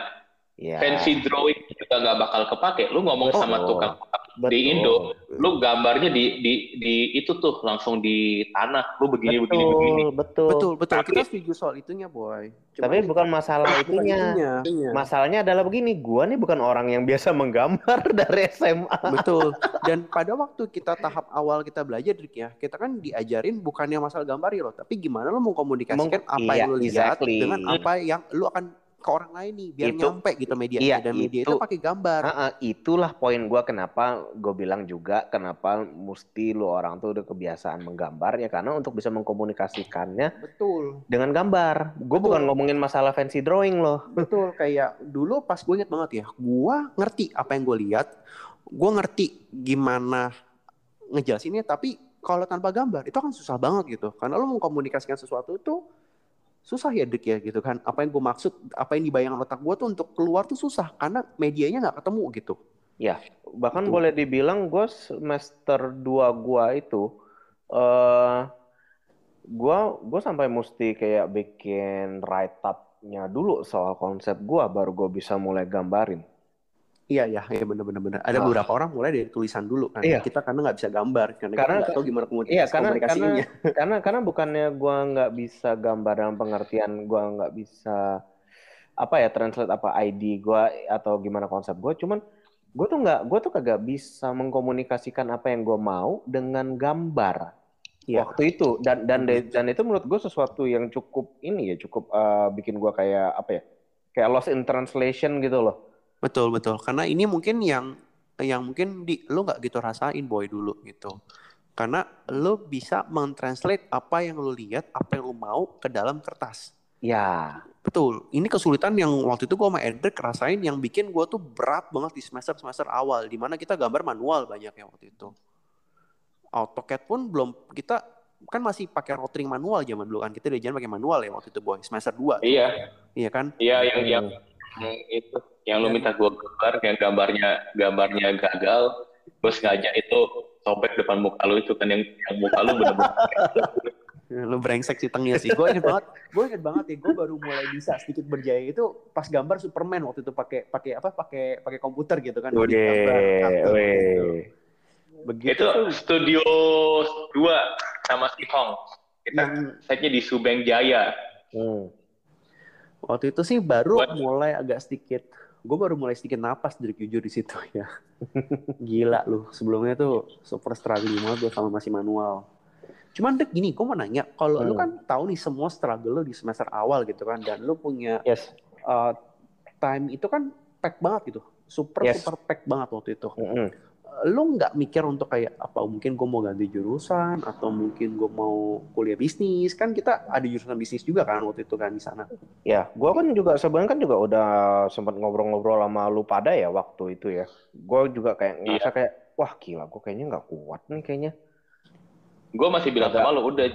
Ya. fancy drawing juga nggak bakal kepake. Lu ngomong Betul. sama tukang Betul. di Indo, lu gambarnya di di di itu tuh langsung di tanah. Lu begini begini begini. betul, betul. betul, betul. Tapi- Kita setuju soal itunya, boy. Cuma Tapi bukan masalah itunya. itunya. Masalahnya adalah begini, gua nih bukan orang yang biasa menggambar dari SMA. Betul. Dan pada waktu kita tahap awal kita belajar Drik ya, kita kan diajarin bukannya masalah gambar ya loh, tapi gimana lo mau komunikasikan Meng- apa iya, yang lo lihat exactly. dengan apa yang lo akan ke orang lain nih biar Itu- nyampe gitu media iya, dan media itu- itu, pakai gambar. Ah, ah, itulah poin gua kenapa gue bilang juga kenapa mesti lu orang tuh udah kebiasaan menggambar ya karena untuk bisa mengkomunikasikannya Betul. dengan gambar. Gue bukan ngomongin masalah fancy drawing loh. Betul kayak dulu pas gue inget banget ya, gue ngerti apa yang gue lihat, gue ngerti gimana ngejelasinnya, tapi kalau tanpa gambar itu kan susah banget gitu, karena lo mengkomunikasikan sesuatu itu susah ya Dik ya gitu kan, apa yang gue maksud, apa yang dibayangkan otak gue tuh untuk keluar tuh susah, karena medianya nggak ketemu gitu. Bahkan Betul. boleh dibilang gue semester 2 gua itu eh gua gua sampai mesti kayak bikin write up-nya dulu soal konsep gua baru gue bisa mulai gambarin. Iya ya, iya bener-bener bener. Ada beberapa orang mulai dari tulisan dulu kan. Iya. Kita karena nggak bisa gambar, karena, Karena- kita tahu gimana komunikasi, Iya, karena karena komunikasinya. karena karena bukannya gua nggak bisa gambar dalam pengertian gua nggak bisa apa ya translate apa ID gua atau gimana konsep gua, cuman gue tuh nggak gue tuh kagak bisa mengkomunikasikan apa yang gue mau dengan gambar Iya. waktu itu dan dan dan itu menurut gue sesuatu yang cukup ini ya cukup eh, bikin gue kayak apa ya kayak lost in translation gitu loh Betul betul. Karena ini mungkin yang yang mungkin di lo nggak gitu rasain boy dulu gitu. Karena lo bisa mentranslate apa yang lo lihat, apa yang lo mau ke dalam kertas. ya Betul. Ini kesulitan yang waktu itu gue sama Edric rasain yang bikin gue tuh berat banget di semester semester awal, di mana kita gambar manual banyak ya waktu itu. AutoCAD pun belum kita kan masih pakai rotring manual zaman dulu kan kita diajarin pakai manual ya waktu itu boy semester 2 Iya, iya kan iya yang yang yang itu yang lu minta gua gambar, yang gambarnya gambarnya gagal, gue sengaja itu sobek depan muka lu itu kan yang, yang muka lu bener-bener lu brengsek sih tengnya sih. Gue inget banget, gue inget banget ya. Gue baru mulai bisa sedikit berjaya itu pas gambar Superman waktu itu pakai pakai apa? Pakai pakai komputer gitu kan. Gambar kartun gitu. Begitu itu tuh studio 2 sama si Hong. Kita yang di Subeng Jaya. Hmm. Waktu itu sih baru Buat- mulai agak sedikit. Gue baru mulai sedikit napas dari jujur di situ ya. Gila lu. Sebelumnya tuh super struggling banget gue sama masih manual. Cuman dek gini, gue mau nanya, kalau lu Hmm. kan tahu nih semua struggle lu di semester awal gitu kan, dan lu punya yes uh, time itu kan pack banget gitu, super Yes. super pack banget waktu itu. Mm-mm. Lu nggak mikir untuk kayak apa mungkin gue mau ganti jurusan atau mungkin gue mau kuliah bisnis kan kita ada jurusan bisnis juga kan waktu itu kan di sana. Ya, gua kan juga sebenarnya kan juga udah sempat ngobrol-ngobrol sama lu pada ya waktu itu ya. Gua juga kayak ngerasa kayak wah gila, gua kayaknya nggak kuat nih kayaknya. gue masih bilang Agak- sama lo udah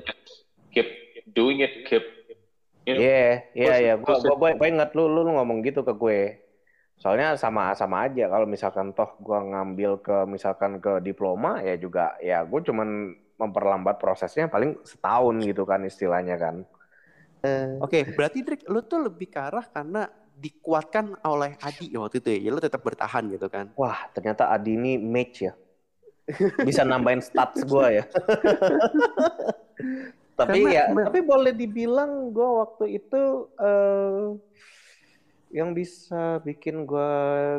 keep doing it keep Iya, iya, iya. Ingat lu, lu lu ngomong gitu ke gue. Soalnya sama sama aja kalau misalkan toh gua ngambil ke misalkan ke diploma ya juga ya gue cuman memperlambat prosesnya paling setahun gitu kan istilahnya kan. Oke, berarti Drik, lu tuh lebih ke arah karena dikuatkan oleh Adi waktu itu ya, ya lu tetap bertahan gitu kan. Wah, ternyata Adi ini match ya. Bisa nambahin stats gua ya. tapi Karena- ya, tapi boleh dibilang gua waktu itu eh yang bisa bikin gua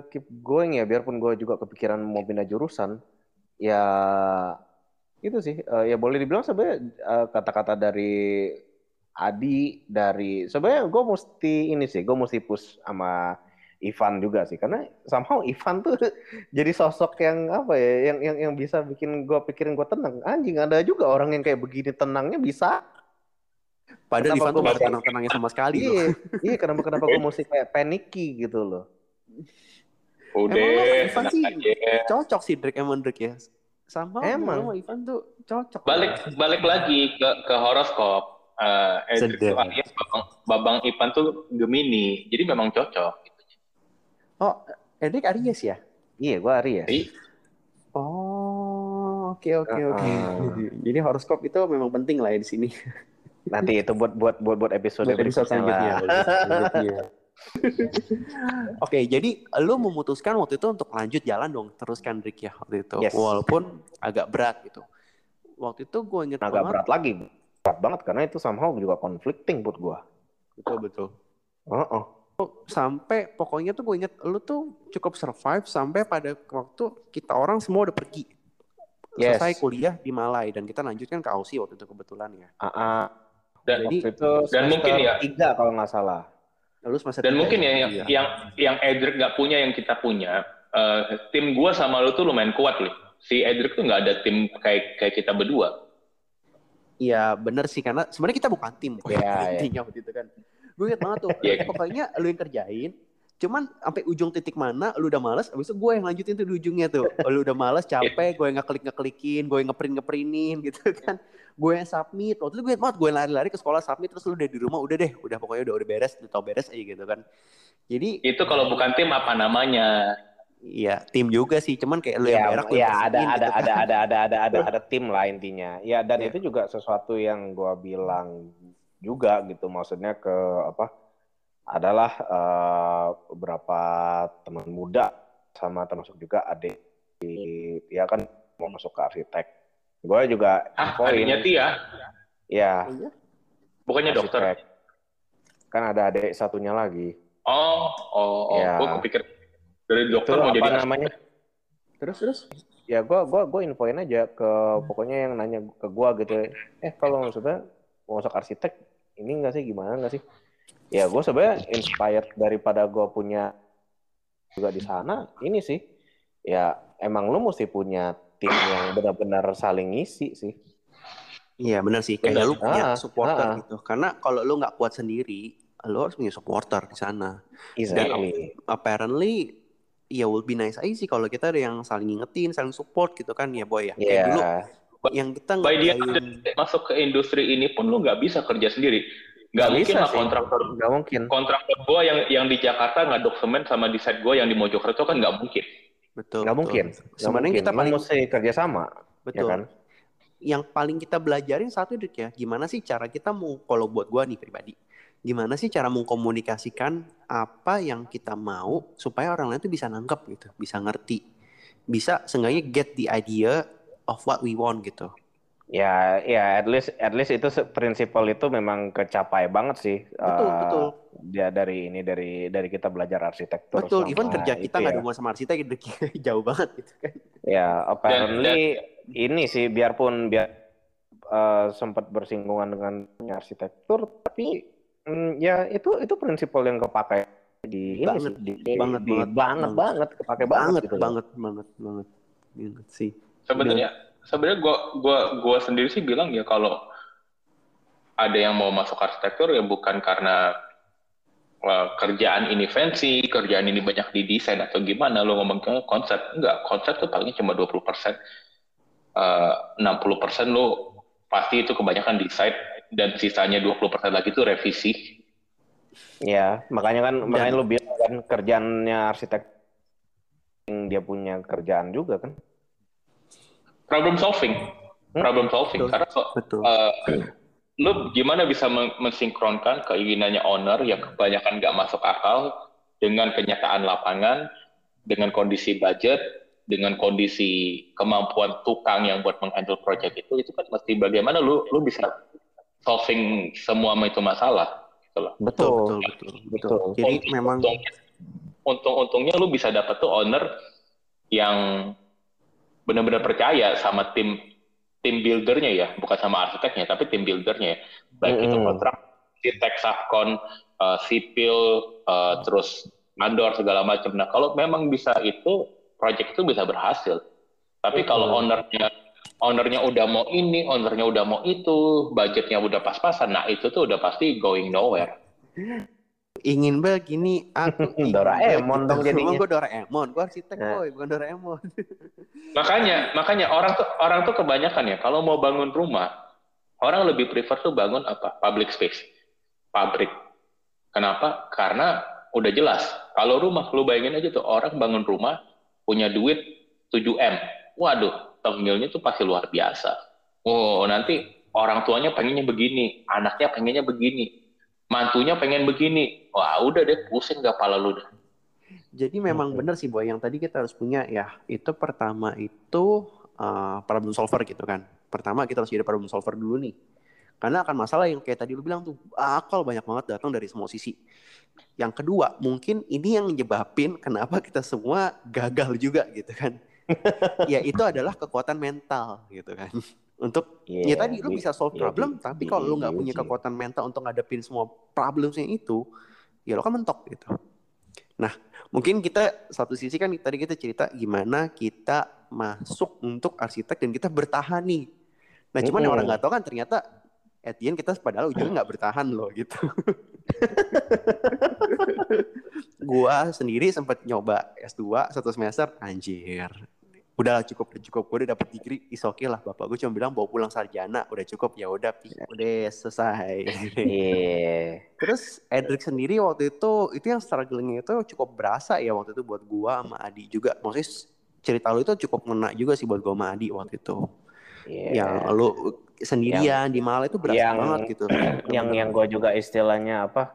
keep going ya, biarpun gua juga kepikiran mau pindah jurusan, ya itu sih, eh, ya boleh dibilang sebenarnya eh, kata-kata dari Adi dari sebenarnya gue mesti ini sih, gue mesti push sama Ivan juga sih, karena somehow Ivan tuh jadi sosok yang apa ya, yang yang yang bisa bikin gue pikirin gue tenang. Anjing ada juga orang yang kayak begini tenangnya bisa. Padahal Kenapa Ivan tuh gak tenang-tenangnya sama sekali loh. Iya, iya kenapa kenapa gue mesti kayak panicky gitu loh. udah Emang Ivan sih aja. cocok sih Drik emang Drik ya. Sama Emang. sama Ivan tuh cocok. balik balik lagi ke ke horoskop Eh Edric Sedap. tuh alias babang, babang Ivan tuh Gemini jadi memang cocok gitu. Oh, Edrik Aries ya? Iya, gue Aries. Jadi, Oh, oke oke oke. Uh-uh. Jadi horoskop itu memang penting lah ya di sini. Nanti itu buat buat buat buat episode, Buat episode berikutnya selanjutnya. Oke, jadi lu memutuskan waktu itu untuk lanjut jalan dong, teruskan Drik ya waktu itu. Yes. Walaupun agak berat gitu. Waktu itu gue inget Agak banget. berat lagi, berat banget karena itu somehow juga conflicting buat gue. Betul betul. Oh, Sampai pokoknya tuh gue inget lu tuh cukup survive sampai pada waktu kita orang semua udah pergi. Yes. Selesai kuliah di Malai dan kita lanjutkan ke Aussie waktu itu kebetulan ya. Ah, ah. Dan Jadi- itu dan mungkin ya- tiga kalau nggak salah. Lalu semester dan tiga mungkin ya yang Iya. yang yang Edric nggak punya yang kita punya eh, tim gua sama lu tuh lumayan kuat nih si Edric tuh nggak ada tim kayak kayak kita berdua Iya bener sih karena sebenarnya kita bukan tim Iya, iya. intinya waktu itu kan. Gue inget banget tuh. Iya. Pokoknya lu yang kerjain. Cuman sampai ujung titik mana lu udah males, abis itu gue yang lanjutin tuh di ujungnya tuh. Lu udah males, capek, gue yang ngeklik ngeklikin, gue yang ngeprint ngeprintin gitu kan. Gue yang submit. Waktu itu gue banget, gue lari-lari ke sekolah submit terus lu udah di rumah udah deh, udah pokoknya udah udah beres, udah tau beres aja gitu kan. Jadi itu kalau bukan tim apa namanya Iya, tim juga sih, cuman kayak lu yang Ya, berak ya ada bersihin ada gitu kan. ada ada ada ada ada ada tim lah intinya. Ya dan Iya. itu juga sesuatu yang gua bilang juga gitu maksudnya ke apa adalah eh, beberapa teman muda sama termasuk juga adik ya kan mau masuk ke arsitek. Gue juga ah infoin, adiknya Tia ya Iya. bukannya dokter arsitek. Kan ada adik satunya lagi. oh oh, oh. Ya. gue kepikir dari Itu dokter mau apa jadi namanya? Terus terus. ya gua gua gua infoin aja ke pokoknya yang nanya ke gua gitu eh kalau maksudnya mau masuk arsitek ini enggak sih gimana enggak sih ya gua sebenarnya inspired daripada gua punya juga di sana ini sih ya emang lu mesti punya tim yang benar-benar saling ngisi sih Iya benar sih, kayak lu punya Ah, supporter ah. gitu. Karena kalau lu nggak kuat sendiri, lu harus punya supporter di sana. exactly Apparently, ya will be nice aja sih kalau kita ada yang saling ngingetin, saling support gitu kan ya boy ya. Kayak ya dulu yang kita by dia masuk ke industri ini pun lu nggak bisa kerja sendiri nggak Nggak mungkin bisa lah sih. kontraktor nggak mungkin kontraktor gua yang yang di Jakarta nggak dokumen sama di site gua yang di Mojokerto kan nggak mungkin betul. nggak betul. mungkin Sebenarnya kita paling mesti kerjasama betul. ya kan Yang paling kita belajarin satu Dik ya, gimana sih cara kita mau kalau buat gua nih pribadi. Gimana sih cara mengkomunikasikan apa yang kita mau supaya orang lain tuh bisa nangkep gitu, bisa ngerti. Bisa seenggaknya get the idea of what we want gitu. Ya, ya, at least, at least itu prinsipal itu memang kecapai banget sih. Betul, eh, betul. Dia dari ini dari dari kita belajar arsitektur. Betul, even kerja itu kita nggak ya. ada hubungan sama arsitek gitu, jauh banget gitu kan. Ya, apparently ini sih biarpun biar eh, sempat bersinggungan dengan arsitektur, tapi mm, ya itu itu prinsipal yang kepakai di ini Banget, sih, di, banget, di- banget, banget, banget. banget, kepake banget, Banget, gitu loh. banget, banget, banget, banget sih. sebenarnya sebenarnya gua gua gua sendiri sih bilang ya kalau ada yang mau masuk arsitektur ya bukan karena eh, kerjaan ini fancy, kerjaan ini banyak di desain atau gimana lo ngomong konsep enggak konsep tuh paling cuma 20 persen, 60 persen lo pasti itu kebanyakan desain dan sisanya 20% lagi itu revisi. Ya, makanya kan makanya lu bilang kan kerjaannya arsitek yang dia punya kerjaan juga kan. Problem solving. Hmm? Problem solving. Betul. Karena so, Betul. eh, lu gimana bisa men- mensinkronkan keinginannya owner yang kebanyakan nggak masuk akal dengan kenyataan lapangan, dengan kondisi budget, dengan kondisi kemampuan tukang yang buat menghandle project itu, itu kan mesti bagaimana lu lu bisa solving semua itu masalah. Gitu loh. betul, Betul. betul, betul, betul. Jadi Untung- memang untungnya, untung-untungnya lu bisa dapat tuh owner yang benar-benar percaya sama tim tim buildernya ya, bukan sama arsiteknya, tapi tim buildernya ya. Baik itu Mm-mm. kontrak, arsitek, subkon, eh, sipil, eh, terus mandor segala macam. Nah, kalau memang bisa itu, project itu bisa berhasil. Tapi kalau Mm-mm. ownernya ownernya udah mau ini, ownernya udah mau itu, budgetnya udah pas-pasan, nah itu tuh udah pasti going nowhere. ingin begini aku ingin Doraemon dong jadinya. Emang gue Doraemon, gue arsitek Nah. boy, bukan Doraemon. Makanya, makanya orang tuh orang tuh kebanyakan ya kalau mau bangun rumah, orang lebih prefer tuh bangun apa? Public space, pabrik. Kenapa? Karena udah jelas. Kalau rumah, lu bayangin aja tuh orang bangun rumah punya duit 7 m, waduh, tengilnya tuh pasti luar biasa. Oh, nanti orang tuanya pengennya begini, anaknya pengennya begini, mantunya pengen begini. Wah, udah deh pusing gak pala lu dah. Jadi memang Hmm. benar sih boy, yang tadi kita harus punya ya itu pertama itu uh, problem solver gitu kan. Pertama kita harus jadi problem solver dulu nih. Karena akan masalah yang kayak tadi lu bilang tuh akal banyak banget datang dari semua sisi. Yang kedua mungkin ini yang nyebabin kenapa kita semua gagal juga gitu kan. ya itu adalah kekuatan mental gitu kan. Untuk ya tadi lu di- bisa solve ya, problem, di- tapi kalau lu nggak di- punya kekuatan mental untuk ngadepin semua problemsnya itu, ya lo kan mentok gitu. Nah, mungkin kita satu sisi kan tadi kita cerita gimana kita masuk untuk arsitek dan kita bertahan nih. Nah, cuman yang Mm-mm. orang nggak tahu kan ternyata at the end kita padahal ujungnya nggak bertahan loh gitu. gua sendiri sempat nyoba S2 satu semester anjir. Udah cukup udah cukup gue udah dapet degree is okay lah bapak gue cuma bilang bawa pulang sarjana udah cukup ya udah udah selesai Iya. Terus Edric sendiri waktu itu itu yang strugglingnya itu cukup berasa ya waktu itu buat gua sama Adi juga. Maksudnya cerita lu itu cukup ngena juga sih buat gua sama Adi waktu itu. Iya. Yang lu sendirian di Malang itu berasa yang- banget gitu. yang yang gue juga istilahnya apa?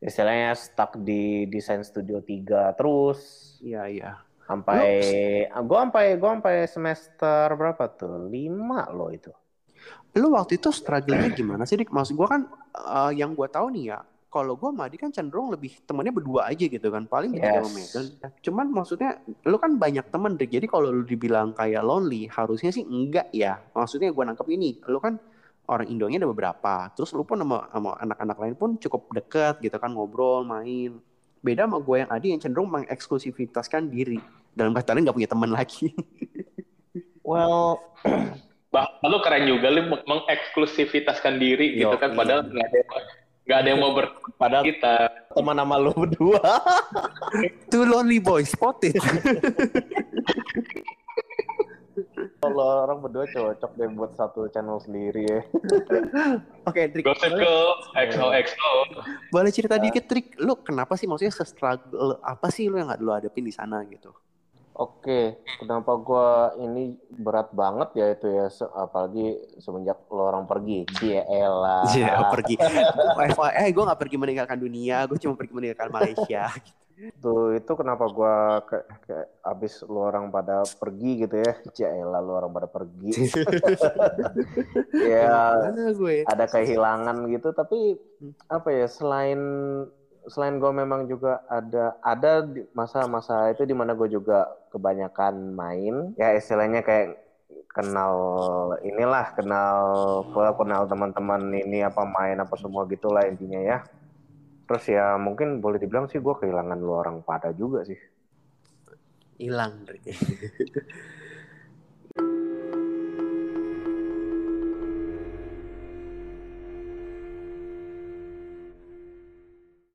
Istilahnya stuck di desain studio 3 terus Iya iya. Sampai gue sampai gue sampai semester berapa tuh? 5 loh itu. Lu waktu itu strugglingnya gimana sih Dik? Maksud gua kan eh, yang gua tahu nih ya kalau gua sama Adi kan cenderung lebih temennya berdua aja gitu kan paling Yes. sama Megan. Cuman maksudnya lu kan banyak temen Dik. Jadi kalau lu dibilang kayak lonely harusnya sih enggak ya. Maksudnya gua nangkep ini, lu kan orang Indonya ada beberapa. Terus lu pun sama, sama anak-anak lain pun cukup dekat gitu kan ngobrol, main. Beda sama gue yang Adi yang cenderung mengeksklusivitaskan diri. Dalam kata lain nggak punya teman lagi. Well, Bah, lu keren juga lu meng- mengeksklusivitaskan diri gitu Yo, kan iya. padahal nggak ada yang nggak ada yang mau ber padahal kita teman sama lu berdua. Two lonely boys spotted. Kalau orang berdua cocok deh buat satu channel sendiri ya. Oke, Drik. Gossip boleh- Girl XOXO Boleh cerita dikit trik, lu kenapa sih maksudnya se-struggle apa sih lu yang gak lu hadapin di sana gitu? Oke, kenapa gua ini berat banget ya itu ya, se- apalagi semenjak lo orang pergi. Cielah. Iya, pergi. FYI, gue gak pergi meninggalkan dunia, gue cuma pergi meninggalkan Malaysia. Itu itu kenapa gua ke, ke abis lu orang pada pergi gitu ya. Cielah lu orang pada pergi. ya gue? ada kehilangan gitu tapi apa ya selain selain gue memang juga ada ada masa-masa itu di mana gue juga kebanyakan main ya istilahnya kayak kenal inilah kenal kenal teman-teman ini apa main apa semua gitulah intinya ya terus ya mungkin boleh dibilang sih gue kehilangan lu orang pada juga sih Hilang.